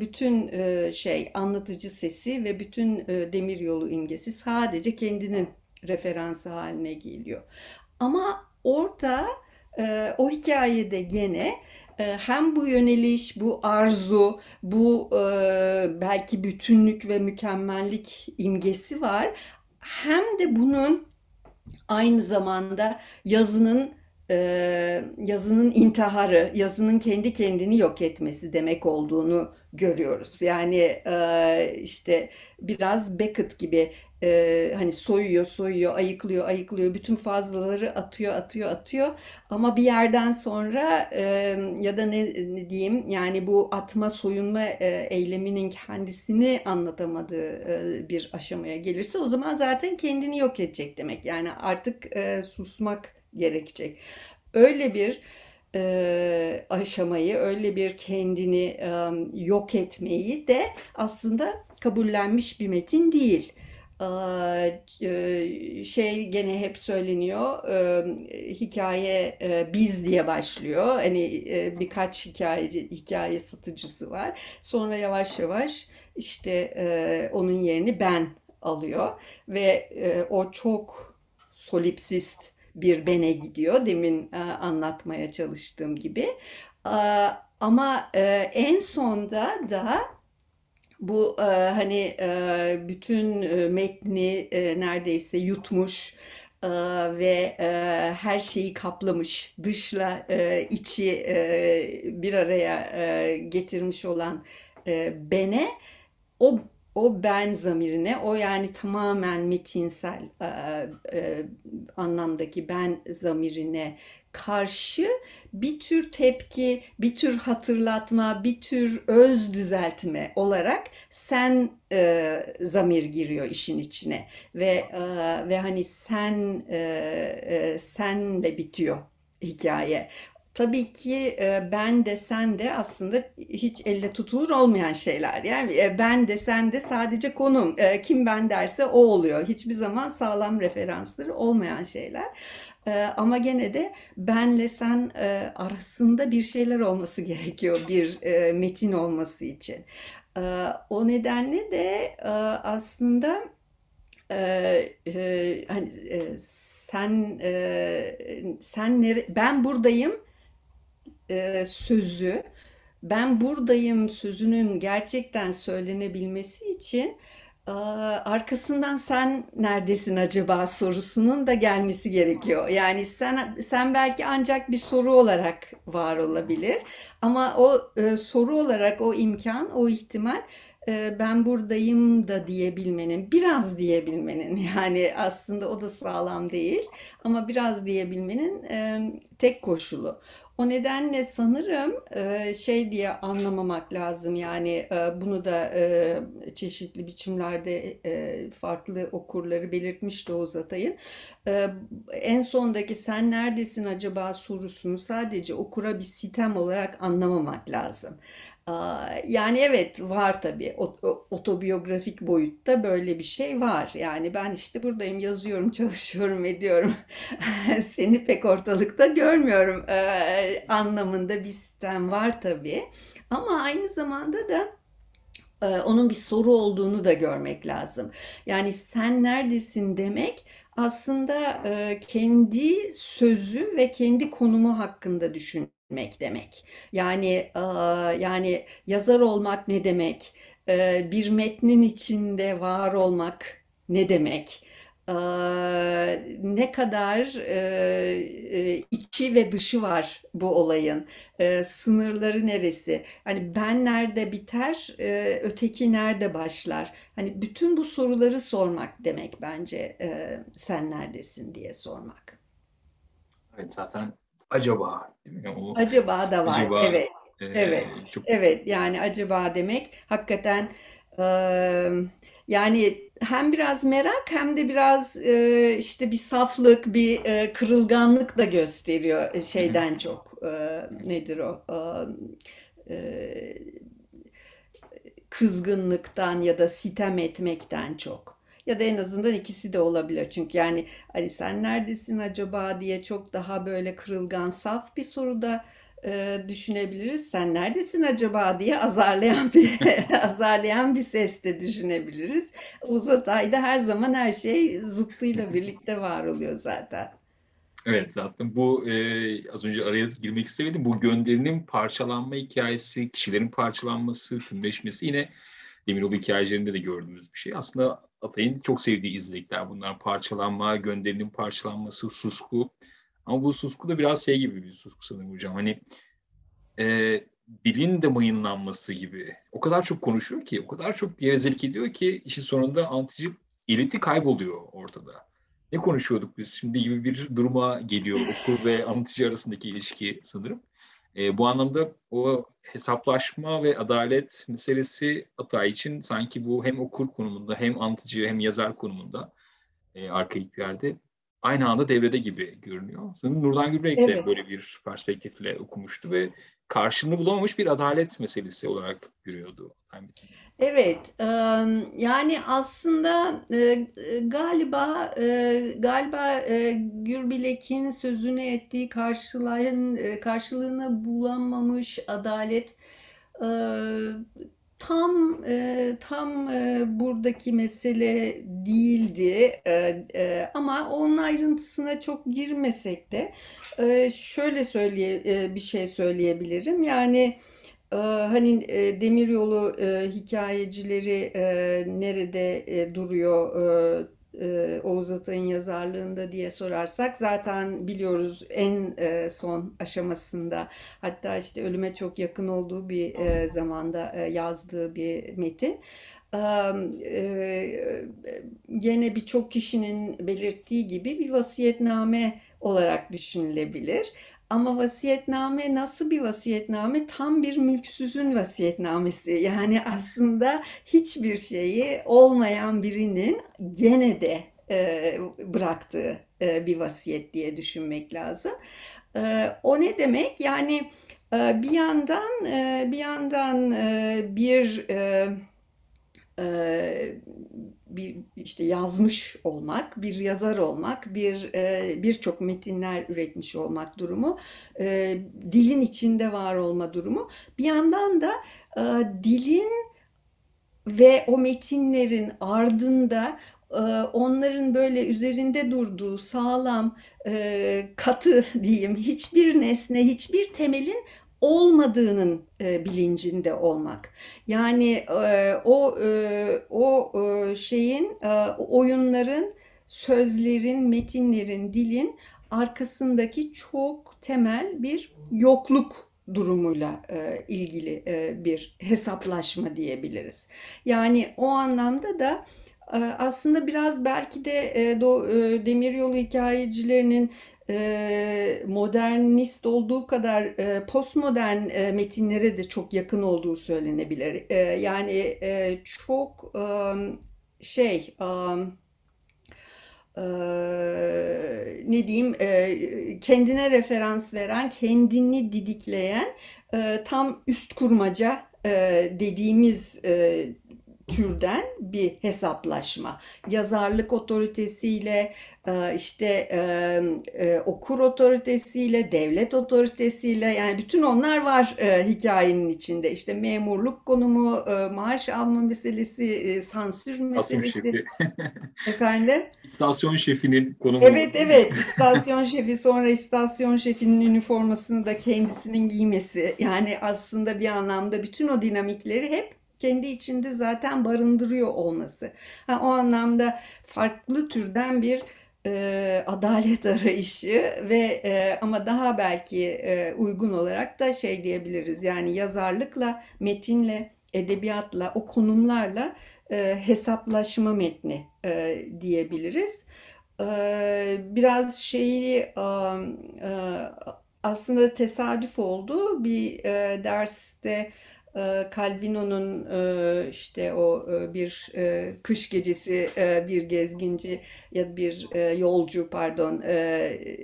bütün şey anlatıcı sesi ve bütün demiryolu imgesi sadece kendinin referansı haline geliyor. Ama orada o hikayede gene hem bu yöneliş, bu arzu, bu belki bütünlük ve mükemmellik imgesi var. Hem de bunun aynı zamanda yazının yazının intiharı, yazının kendi kendini yok etmesi demek olduğunu görüyoruz. Yani işte biraz Beckett gibi hani soyuyor, soyuyor, ayıklıyor, ayıklıyor, bütün fazlaları atıyor, atıyor, atıyor. Ama bir yerden sonra ya da ne, ne diyeyim yani bu atma, soyunma eyleminin kendisini anlatamadığı bir aşamaya gelirse o zaman zaten kendini yok edecek demek. Yani artık susmak gerekecek. Öyle bir e, aşamayı, öyle bir kendini e, yok etmeyi de aslında kabullenmiş bir metin değil. Şey gene hep söyleniyor e, hikaye e, biz diye başlıyor hani e, birkaç hikaye hikaye satıcısı var sonra yavaş yavaş işte onun yerini ben alıyor ve o çok solipsist bir bene gidiyor. Demin e, anlatmaya çalıştığım gibi. Ama e, en sonda da bu e, hani bütün metni neredeyse yutmuş ve her şeyi kaplamış, dışla içi bir araya getirmiş olan bene o o ben zamirine, o yani tamamen metinsel e, e, anlamdaki ben zamirine karşı bir tür tepki, bir tür hatırlatma, bir tür öz düzeltme olarak sen e, zamir giriyor işin içine ve e, ve hani sen e, e, senle bitiyor hikaye. Tabii ki e, ben de sen de aslında hiç elle tutulur olmayan şeyler. Yani e, ben de sen de sadece konum. E, kim ben derse o oluyor. Hiçbir zaman sağlam referansları olmayan şeyler. Ama gene de benle sen arasında bir şeyler olması gerekiyor bir metin olması için. O nedenle de aslında hani sen sen ben buradayım e, sözü ben buradayım sözünün gerçekten söylenebilmesi için e, arkasından sen neredesin acaba sorusunun da gelmesi gerekiyor. Yani sen sen belki ancak bir soru olarak var olabilir ama o e, soru olarak o imkan, o ihtimal ben buradayım da diyebilmenin, biraz diyebilmenin yani aslında o da sağlam değil ama biraz diyebilmenin e, tek koşulu. O nedenle sanırım şey diye anlamamak lazım yani bunu da çeşitli biçimlerde farklı okurları belirtmişti Oğuz Atay'ın. En sondaki sen neredesin acaba sorusunu sadece okura bir sitem olarak anlamamak lazım. Yani evet var tabii otobiyografik boyutta böyle bir şey var. Yani ben işte buradayım yazıyorum, çalışıyorum, ediyorum. Seni pek ortalıkta görmüyorum anlamında bir sistem var tabii. Ama aynı zamanda da onun bir soru olduğunu da görmek lazım. Yani sen neredesin demek aslında kendi sözü ve kendi konumu hakkında düşün etmek demek. Yani yani yazar olmak ne demek? Bir metnin içinde var olmak ne demek? Ne kadar içi ve dışı var bu olayın? Sınırları neresi? Hani ben nerede biter, öteki nerede başlar? Hani bütün bu soruları sormak demek bence sen neredesin diye sormak. Evet zaten acaba değil mi? O Acaba da var. acaba Evet. e, Evet. çok Evet. Yani acaba demek hakikaten eee, yani hem biraz merak hem de biraz eee, işte bir saflık, bir eee, kırılganlık da gösteriyor e, şeyden çok. Eee, nedir o? Eee, kızgınlıktan ya da sitem etmekten çok. Ya da en azından ikisi de olabilir. Çünkü yani hani sen neredesin acaba diye çok daha böyle kırılgan, saf bir soruda e, düşünebiliriz. Sen neredesin acaba diye azarlayan bir azarlayan bir ses de düşünebiliriz. Uzatay'da her zaman her şey zıttıyla birlikte var oluyor zaten. Evet zaten bu e, az önce araya girmek istemedim. Bu gönderinin parçalanma hikayesi, kişilerin parçalanması, tümleşmesi yine Demiroğlu hikayelerinde de gördüğümüz bir şey. Aslında Atay'ın çok sevdiği izlekler bunlar. Parçalanma, gönderinin parçalanması, susku. Ama bu susku da biraz şey gibi bir susku sanırım hocam. Hani e, dilin de mayınlanması gibi. O kadar çok konuşuyor ki, o kadar çok gevezelik ediyor ki işin sonunda anlatıcı eliti kayboluyor ortada. Ne konuşuyorduk biz şimdi gibi bir duruma geliyor okur ve anlatıcı arasındaki ilişki sanırım. E, bu anlamda o hesaplaşma ve adalet meselesi Atay için sanki bu hem okur konumunda hem anlatıcı hem yazar konumunda e, arkaik bir yerde aynı anda devrede gibi görünüyor. Sanırım Nurdan Gülbek evet. de böyle bir perspektifle okumuştu ve karşılığını bulamamış bir adalet meselesi olarak görüyordu. Evet, yani aslında galiba galiba Gürbilek'in sözünü ettiği karşılığın karşılığını bulamamış adalet tam tam buradaki mesele değildi ama onun ayrıntısına çok girmesek de şöyle söyleye bir şey söyleyebilirim. Yani hani demiryolu hikayecileri nerede duruyor e, Oğuz Atay'ın yazarlığında diye sorarsak zaten biliyoruz en e, son aşamasında hatta işte ölüme çok yakın olduğu bir e, zamanda e, yazdığı bir metin. E, gene birçok kişinin belirttiği gibi bir vasiyetname olarak düşünülebilir. Ama vasiyetname nasıl bir vasiyetname? Tam bir mülksüzün vasiyetnamesi. Yani aslında hiçbir şeyi olmayan birinin gene de e, bıraktığı e, bir vasiyet diye düşünmek lazım. E, o ne demek? Yani e, bir yandan e, bir yandan e, bir e, e, bir işte yazmış olmak, bir yazar olmak, bir e, birçok metinler üretmiş olmak durumu, e, dilin içinde var olma durumu. Bir yandan da e, dilin ve o metinlerin ardında onların böyle üzerinde durduğu sağlam, katı diyeyim, hiçbir nesne, hiçbir temelin olmadığının e, bilincinde olmak. Yani e, o e, o e, şeyin e, oyunların, sözlerin, metinlerin, dilin arkasındaki çok temel bir yokluk durumuyla e, ilgili e, bir hesaplaşma diyebiliriz. Yani o anlamda da e, aslında biraz belki de e, e, demiryolu hikayecilerinin modernist olduğu kadar postmodern metinlere de çok yakın olduğu söylenebilir. Yani çok şey ne diyeyim kendine referans veren, kendini didikleyen tam üst kurmaca dediğimiz türden bir hesaplaşma. Yazarlık otoritesiyle, e, işte e, e, okur otoritesiyle, devlet otoritesiyle yani bütün onlar var hikayenin içinde. İşte memurluk konumu, maaş alma meselesi, sansür meselesi. Efendim? İstasyon şefinin konumu. Evet evet istasyon şefi sonra istasyon şefinin üniformasını da kendisinin giymesi. Yani aslında bir anlamda bütün o dinamikleri hep kendi içinde zaten barındırıyor olması. Ha, o anlamda farklı türden bir e, adalet arayışı ve e, ama daha belki e, uygun olarak da şey diyebiliriz yani yazarlıkla, metinle, edebiyatla, o konumlarla e, hesaplaşma metni e, diyebiliriz. E, biraz şeyi e, e, aslında tesadüf oldu bir e, derste Calvino'nun e, işte o e, bir e, kış gecesi bir gezginci ya bir yolcu pardon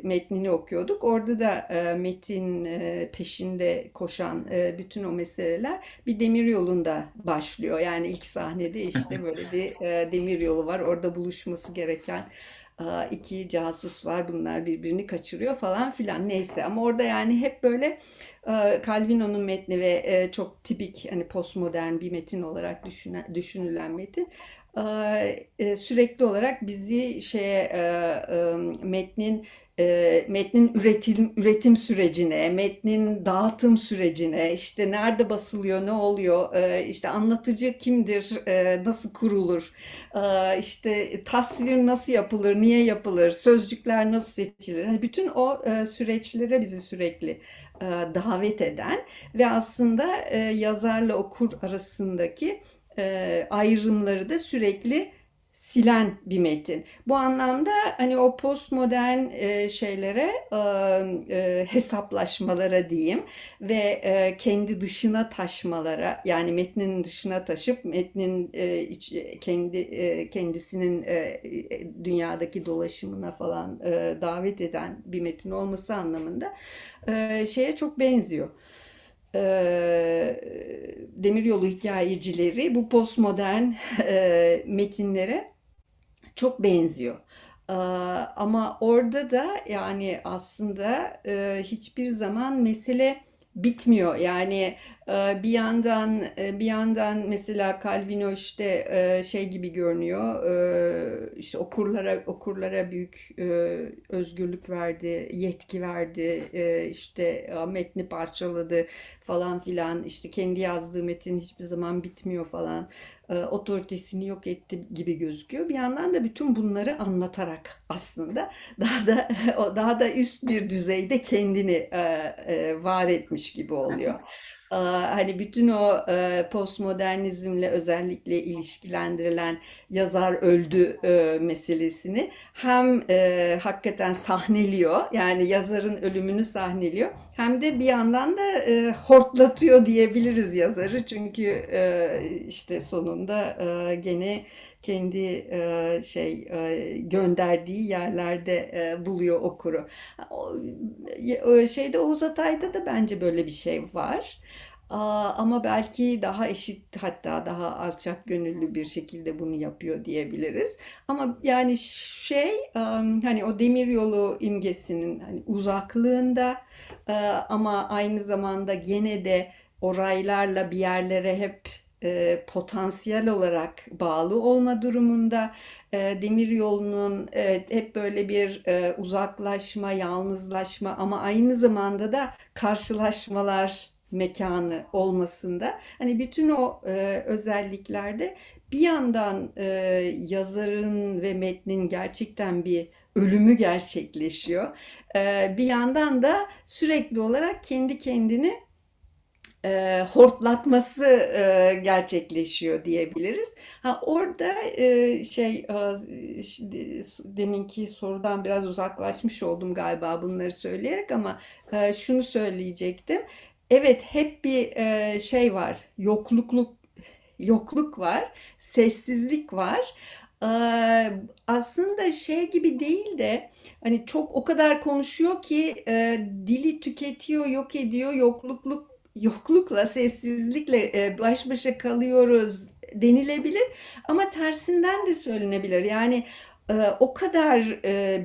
metnini okuyorduk. Orada da metin peşinde koşan bütün o meseleler bir demir yolunda başlıyor. Yani ilk sahnede işte böyle bir demir yolu var. Orada buluşması gereken iki casus var bunlar birbirini kaçırıyor falan filan. Neyse ama orada yani hep böyle Calvino'nun metni ve çok tipik hani postmodern bir metin olarak düşünen, düşünülen metin sürekli olarak bizi şeye metnin metnin üretim üretim sürecine, metnin dağıtım sürecine, işte nerede basılıyor, ne oluyor, işte anlatıcı kimdir, nasıl kurulur, işte tasvir nasıl yapılır, niye yapılır, sözcükler nasıl seçilir. Hani bütün o süreçlere bizi sürekli davet eden ve aslında yazarla okur arasındaki ayrımları da sürekli silen bir metin. Bu anlamda hani o postmodern e, şeylere e, e, hesaplaşmalara diyeyim ve e, kendi dışına taşmalara yani metnin dışına taşıp metnin e, kendi e, kendisinin e, dünyadaki dolaşımına falan e, davet eden bir metin olması anlamında e, şeye çok benziyor e, demiryolu hikayecileri bu postmodern e, metinlere çok benziyor. E, ama orada da yani aslında e, hiçbir zaman mesele bitmiyor. Yani Bir yandan e, bir yandan mesela Calvino işte e, şey gibi görünüyor. Ee, işte okurlara okurlara büyük e, özgürlük verdi, yetki verdi. e, işte metni parçaladı falan filan. İşte kendi yazdığı metin hiçbir zaman bitmiyor falan. Otoritesini yok etti gibi gözüküyor. Bir yandan da bütün bunları anlatarak aslında daha da daha da üst bir düzeyde kendini var etmiş gibi oluyor. Hani bütün o postmodernizmle özellikle ilişkilendirilen yazar öldü meselesini hem hakikaten sahneliyor yani yazarın ölümünü sahneliyor hem de bir yandan da hortlatıyor diyebiliriz yazarı. Çünkü işte sonunda gene kendi şey gönderdiği yerlerde buluyor okuru. O, şeyde Oğuz Atay'da da bence böyle bir şey var. Ama belki daha eşit hatta daha alçak gönüllü bir şekilde bunu yapıyor diyebiliriz. Ama yani şey hani o demiryolu imgesinin hani uzaklığında ama aynı zamanda gene de o raylarla bir yerlere hep e, potansiyel olarak bağlı olma durumunda e, demiryolunun e, hep böyle bir e, uzaklaşma, yalnızlaşma ama aynı zamanda da karşılaşmalar mekanı olmasında hani bütün o e, özelliklerde bir yandan e, yazarın ve metnin gerçekten bir ölümü gerçekleşiyor. E, bir yandan da sürekli olarak kendi kendini e, hortlatması e, gerçekleşiyor diyebiliriz. Ha orada e, şey e, şimdi deminki sorudan biraz uzaklaşmış oldum galiba bunları söyleyerek ama e, şunu söyleyecektim. Evet hep bir e, şey var. Yoklukluk yokluk var, sessizlik var. Ee, aslında şey gibi değil de hani çok o kadar konuşuyor ki e, dili tüketiyor, yok ediyor, yoklukluk yoklukla, sessizlikle e, baş başa kalıyoruz denilebilir ama tersinden de söylenebilir. Yani e, o kadar e,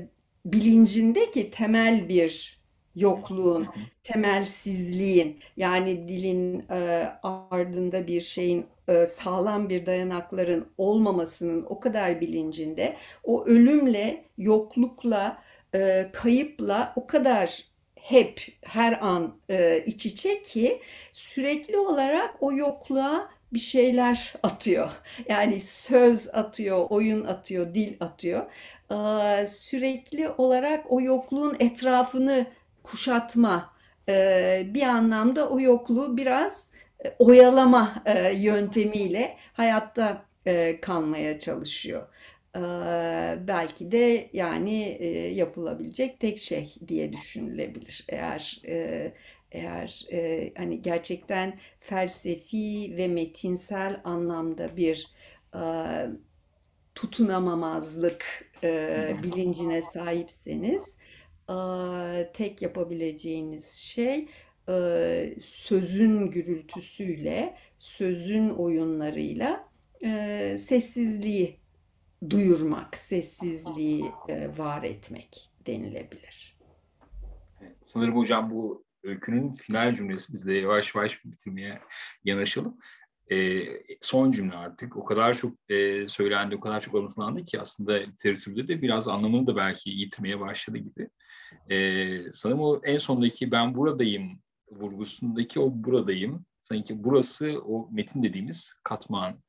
bilincinde ki temel bir yokluğun, temelsizliğin yani dilin e, ardında bir şeyin e, sağlam bir dayanakların olmamasının o kadar bilincinde o ölümle, yoklukla, e, kayıpla o kadar hep her an e, iç içe ki sürekli olarak o yokluğa bir şeyler atıyor. Yani söz atıyor, oyun atıyor, dil atıyor. Ee, sürekli olarak o yokluğun etrafını kuşatma, e, bir anlamda o yokluğu biraz e, oyalama e, yöntemiyle hayatta e, kalmaya çalışıyor. Belki de yani yapılabilecek tek şey diye düşünülebilir. Eğer eğer e, hani gerçekten felsefi ve metinsel anlamda bir e, tutunamamazlık e, bilincine sahipseniz e, tek yapabileceğiniz şey e, sözün gürültüsüyle, sözün oyunlarıyla e, sessizliği duyurmak, sessizliği e, var etmek denilebilir. Sanırım hocam bu öykünün final cümlesi. Biz de yavaş yavaş bitirmeye yanaşalım. E, son cümle artık. O kadar çok e, söylendi, o kadar çok anlatılandı ki aslında literatürde de biraz anlamını da belki yitirmeye başladı gibi. E, sanırım o en sondaki ben buradayım vurgusundaki o buradayım. Sanki burası o metin dediğimiz katman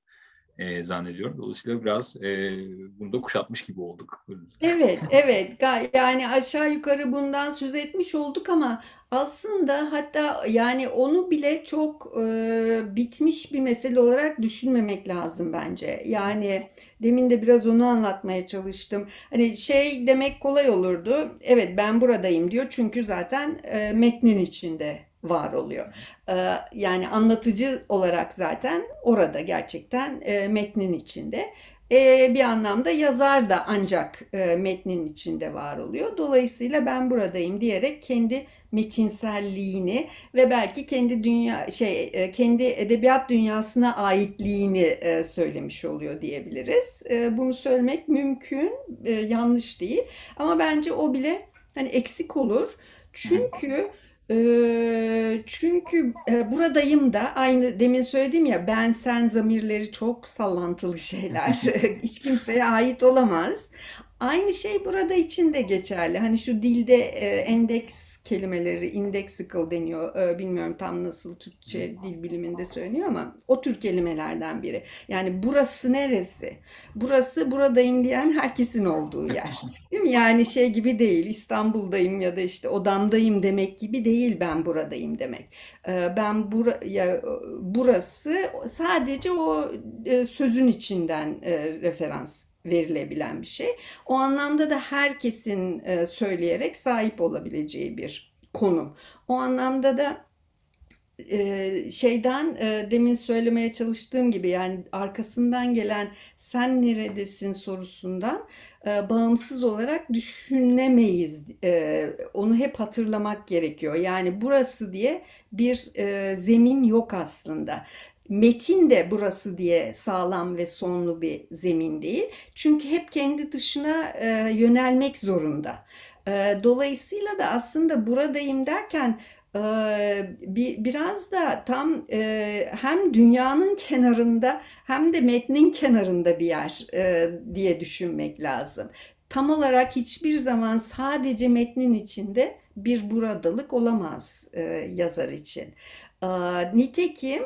e, zannediyorum. Dolayısıyla biraz e, bunu da kuşatmış gibi olduk. Evet, evet. Yani aşağı yukarı bundan söz etmiş olduk ama aslında hatta yani onu bile çok e, bitmiş bir mesele olarak düşünmemek lazım bence. Yani demin de biraz onu anlatmaya çalıştım. Hani şey demek kolay olurdu. Evet ben buradayım diyor çünkü zaten e, metnin içinde var oluyor. Ee, yani anlatıcı olarak zaten orada gerçekten e, metnin içinde. E, bir anlamda yazar da ancak e, metnin içinde var oluyor. Dolayısıyla ben buradayım diyerek kendi metinselliğini ve belki kendi dünya şey kendi edebiyat dünyasına aitliğini söylemiş oluyor diyebiliriz. Bunu söylemek mümkün, yanlış değil. Ama bence o bile hani eksik olur. Çünkü Çünkü e, buradayım da aynı demin söyledim ya ben sen zamirleri çok sallantılı şeyler. Hiç kimseye ait olamaz. Aynı şey burada için de geçerli. Hani şu dilde e, endeks kelimeleri, indexical deniyor. E, bilmiyorum tam nasıl Türkçe dil biliminde söyleniyor ama o tür kelimelerden biri. Yani burası neresi? Burası buradayım diyen herkesin olduğu yer. Değil mi? Yani şey gibi değil. İstanbul'dayım ya da işte odamdayım demek gibi değil ben buradayım demek. E, ben bura, ya, burası sadece o e, sözün içinden e, referans verilebilen bir şey. O anlamda da herkesin e, söyleyerek sahip olabileceği bir konum. O anlamda da e, şeyden e, demin söylemeye çalıştığım gibi yani arkasından gelen sen neredesin sorusundan bağımsız olarak düşünemeyiz. Onu hep hatırlamak gerekiyor. Yani burası diye bir zemin yok aslında metin de burası diye sağlam ve sonlu bir zemin değil. Çünkü hep kendi dışına e, yönelmek zorunda. E, dolayısıyla da aslında buradayım derken e, bir, biraz da tam e, hem dünyanın kenarında hem de metnin kenarında bir yer e, diye düşünmek lazım. Tam olarak hiçbir zaman sadece metnin içinde bir buradalık olamaz yazar için. Nitekim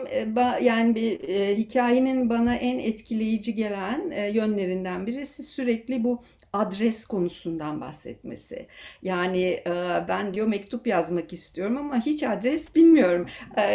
yani bir hikayenin bana en etkileyici gelen yönlerinden birisi sürekli bu adres konusundan bahsetmesi. Yani ben diyor mektup yazmak istiyorum ama hiç adres bilmiyorum.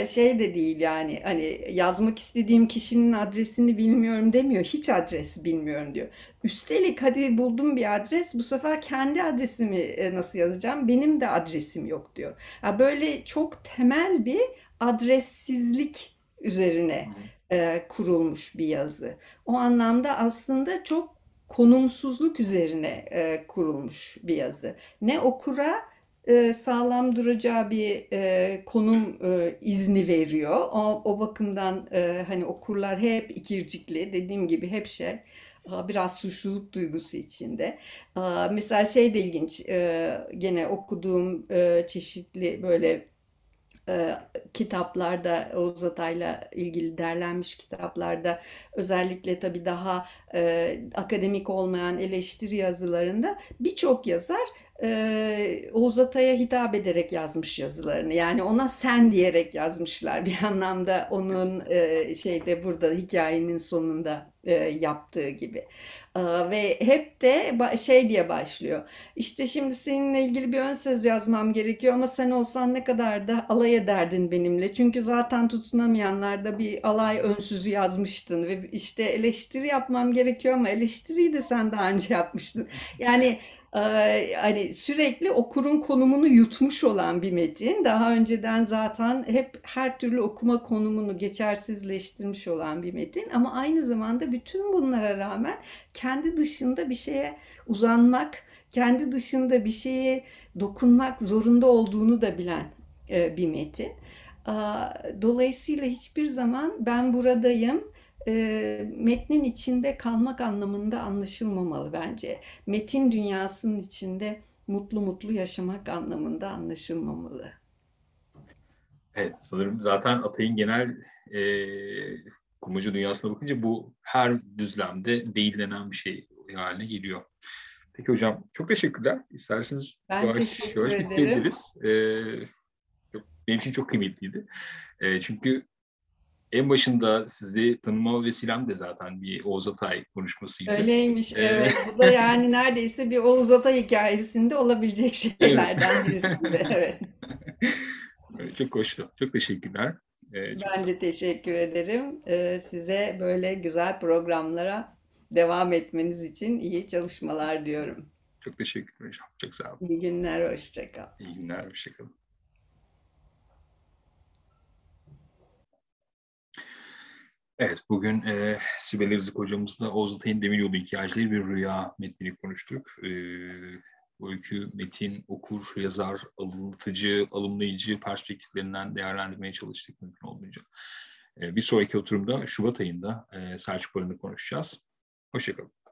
Şey de değil yani hani yazmak istediğim kişinin adresini bilmiyorum demiyor. Hiç adres bilmiyorum diyor. Üstelik hadi buldum bir adres bu sefer kendi adresimi nasıl yazacağım? Benim de adresim yok diyor. Böyle çok temel bir adressizlik üzerine e, kurulmuş bir yazı. O anlamda aslında çok konumsuzluk üzerine e, kurulmuş bir yazı. Ne okura e, sağlam duracağı bir e, konum e, izni veriyor. O, o bakımdan e, hani okurlar hep ikircikli dediğim gibi hep şey biraz suçluluk duygusu içinde. Mesela şey de ilginç, e, gene okuduğum e, çeşitli böyle e, kitaplarda Oğuz Atay'la ilgili derlenmiş kitaplarda özellikle tabii daha e, akademik olmayan eleştiri yazılarında birçok yazar e, Oğuz Atay'a hitap ederek yazmış yazılarını. Yani ona sen diyerek yazmışlar bir anlamda onun e, şeyde burada hikayenin sonunda yaptığı gibi. E, ve hep de şey diye başlıyor. İşte şimdi seninle ilgili bir ön söz yazmam gerekiyor ama sen olsan ne kadar da alay ederdin benimle. Çünkü zaten tutunamayanlar da bir alay önsüzü yazmıştın ve işte eleştiri yapmam gerekiyor ama eleştiriyi de sen daha önce yapmıştın. Yani hani sürekli okurun konumunu yutmuş olan bir metin. Daha önceden zaten hep her türlü okuma konumunu geçersizleştirmiş olan bir metin. Ama aynı zamanda bütün bunlara rağmen kendi dışında bir şeye uzanmak, kendi dışında bir şeye dokunmak zorunda olduğunu da bilen bir metin. Dolayısıyla hiçbir zaman ben buradayım e, metnin içinde kalmak anlamında anlaşılmamalı bence. Metin dünyasının içinde mutlu mutlu yaşamak anlamında anlaşılmamalı. Evet, sanırım zaten Atay'ın genel e, kurmaca dünyasına bakınca bu her düzlemde değillenen bir şey haline geliyor. Peki hocam, çok teşekkürler. İsterseniz ben yavaş yavaş ederim. Ee, benim için çok kıymetliydi. E, çünkü en başında sizi tanıma vesilem de zaten bir Oğuz Atay konuşmasıydı. Öyleymiş ee, evet. Bu da yani neredeyse bir Oğuz Atay hikayesinde olabilecek şeylerden birisi. evet. Çok hoştu. Çok teşekkürler. Ee, çok ben de teşekkür ederim. Ee, size böyle güzel programlara devam etmeniz için iyi çalışmalar diyorum. Çok teşekkürler hocam. Çok sağ olun. İyi günler, hoşçakal. İyi günler, hoşçakalın. Evet, bugün e, Sibel Rızık hocamızla Oğuz Atay'ın Demiryolu Hikayeleri bir Rüya metnini konuştuk. E, bu öykü metin, okur, yazar, alıntıcı, alımlayıcı perspektiflerinden değerlendirmeye çalıştık mümkün olduğunca. E, bir sonraki oturumda Şubat ayında e, Selçuk Barı'nı konuşacağız. Hoşçakalın.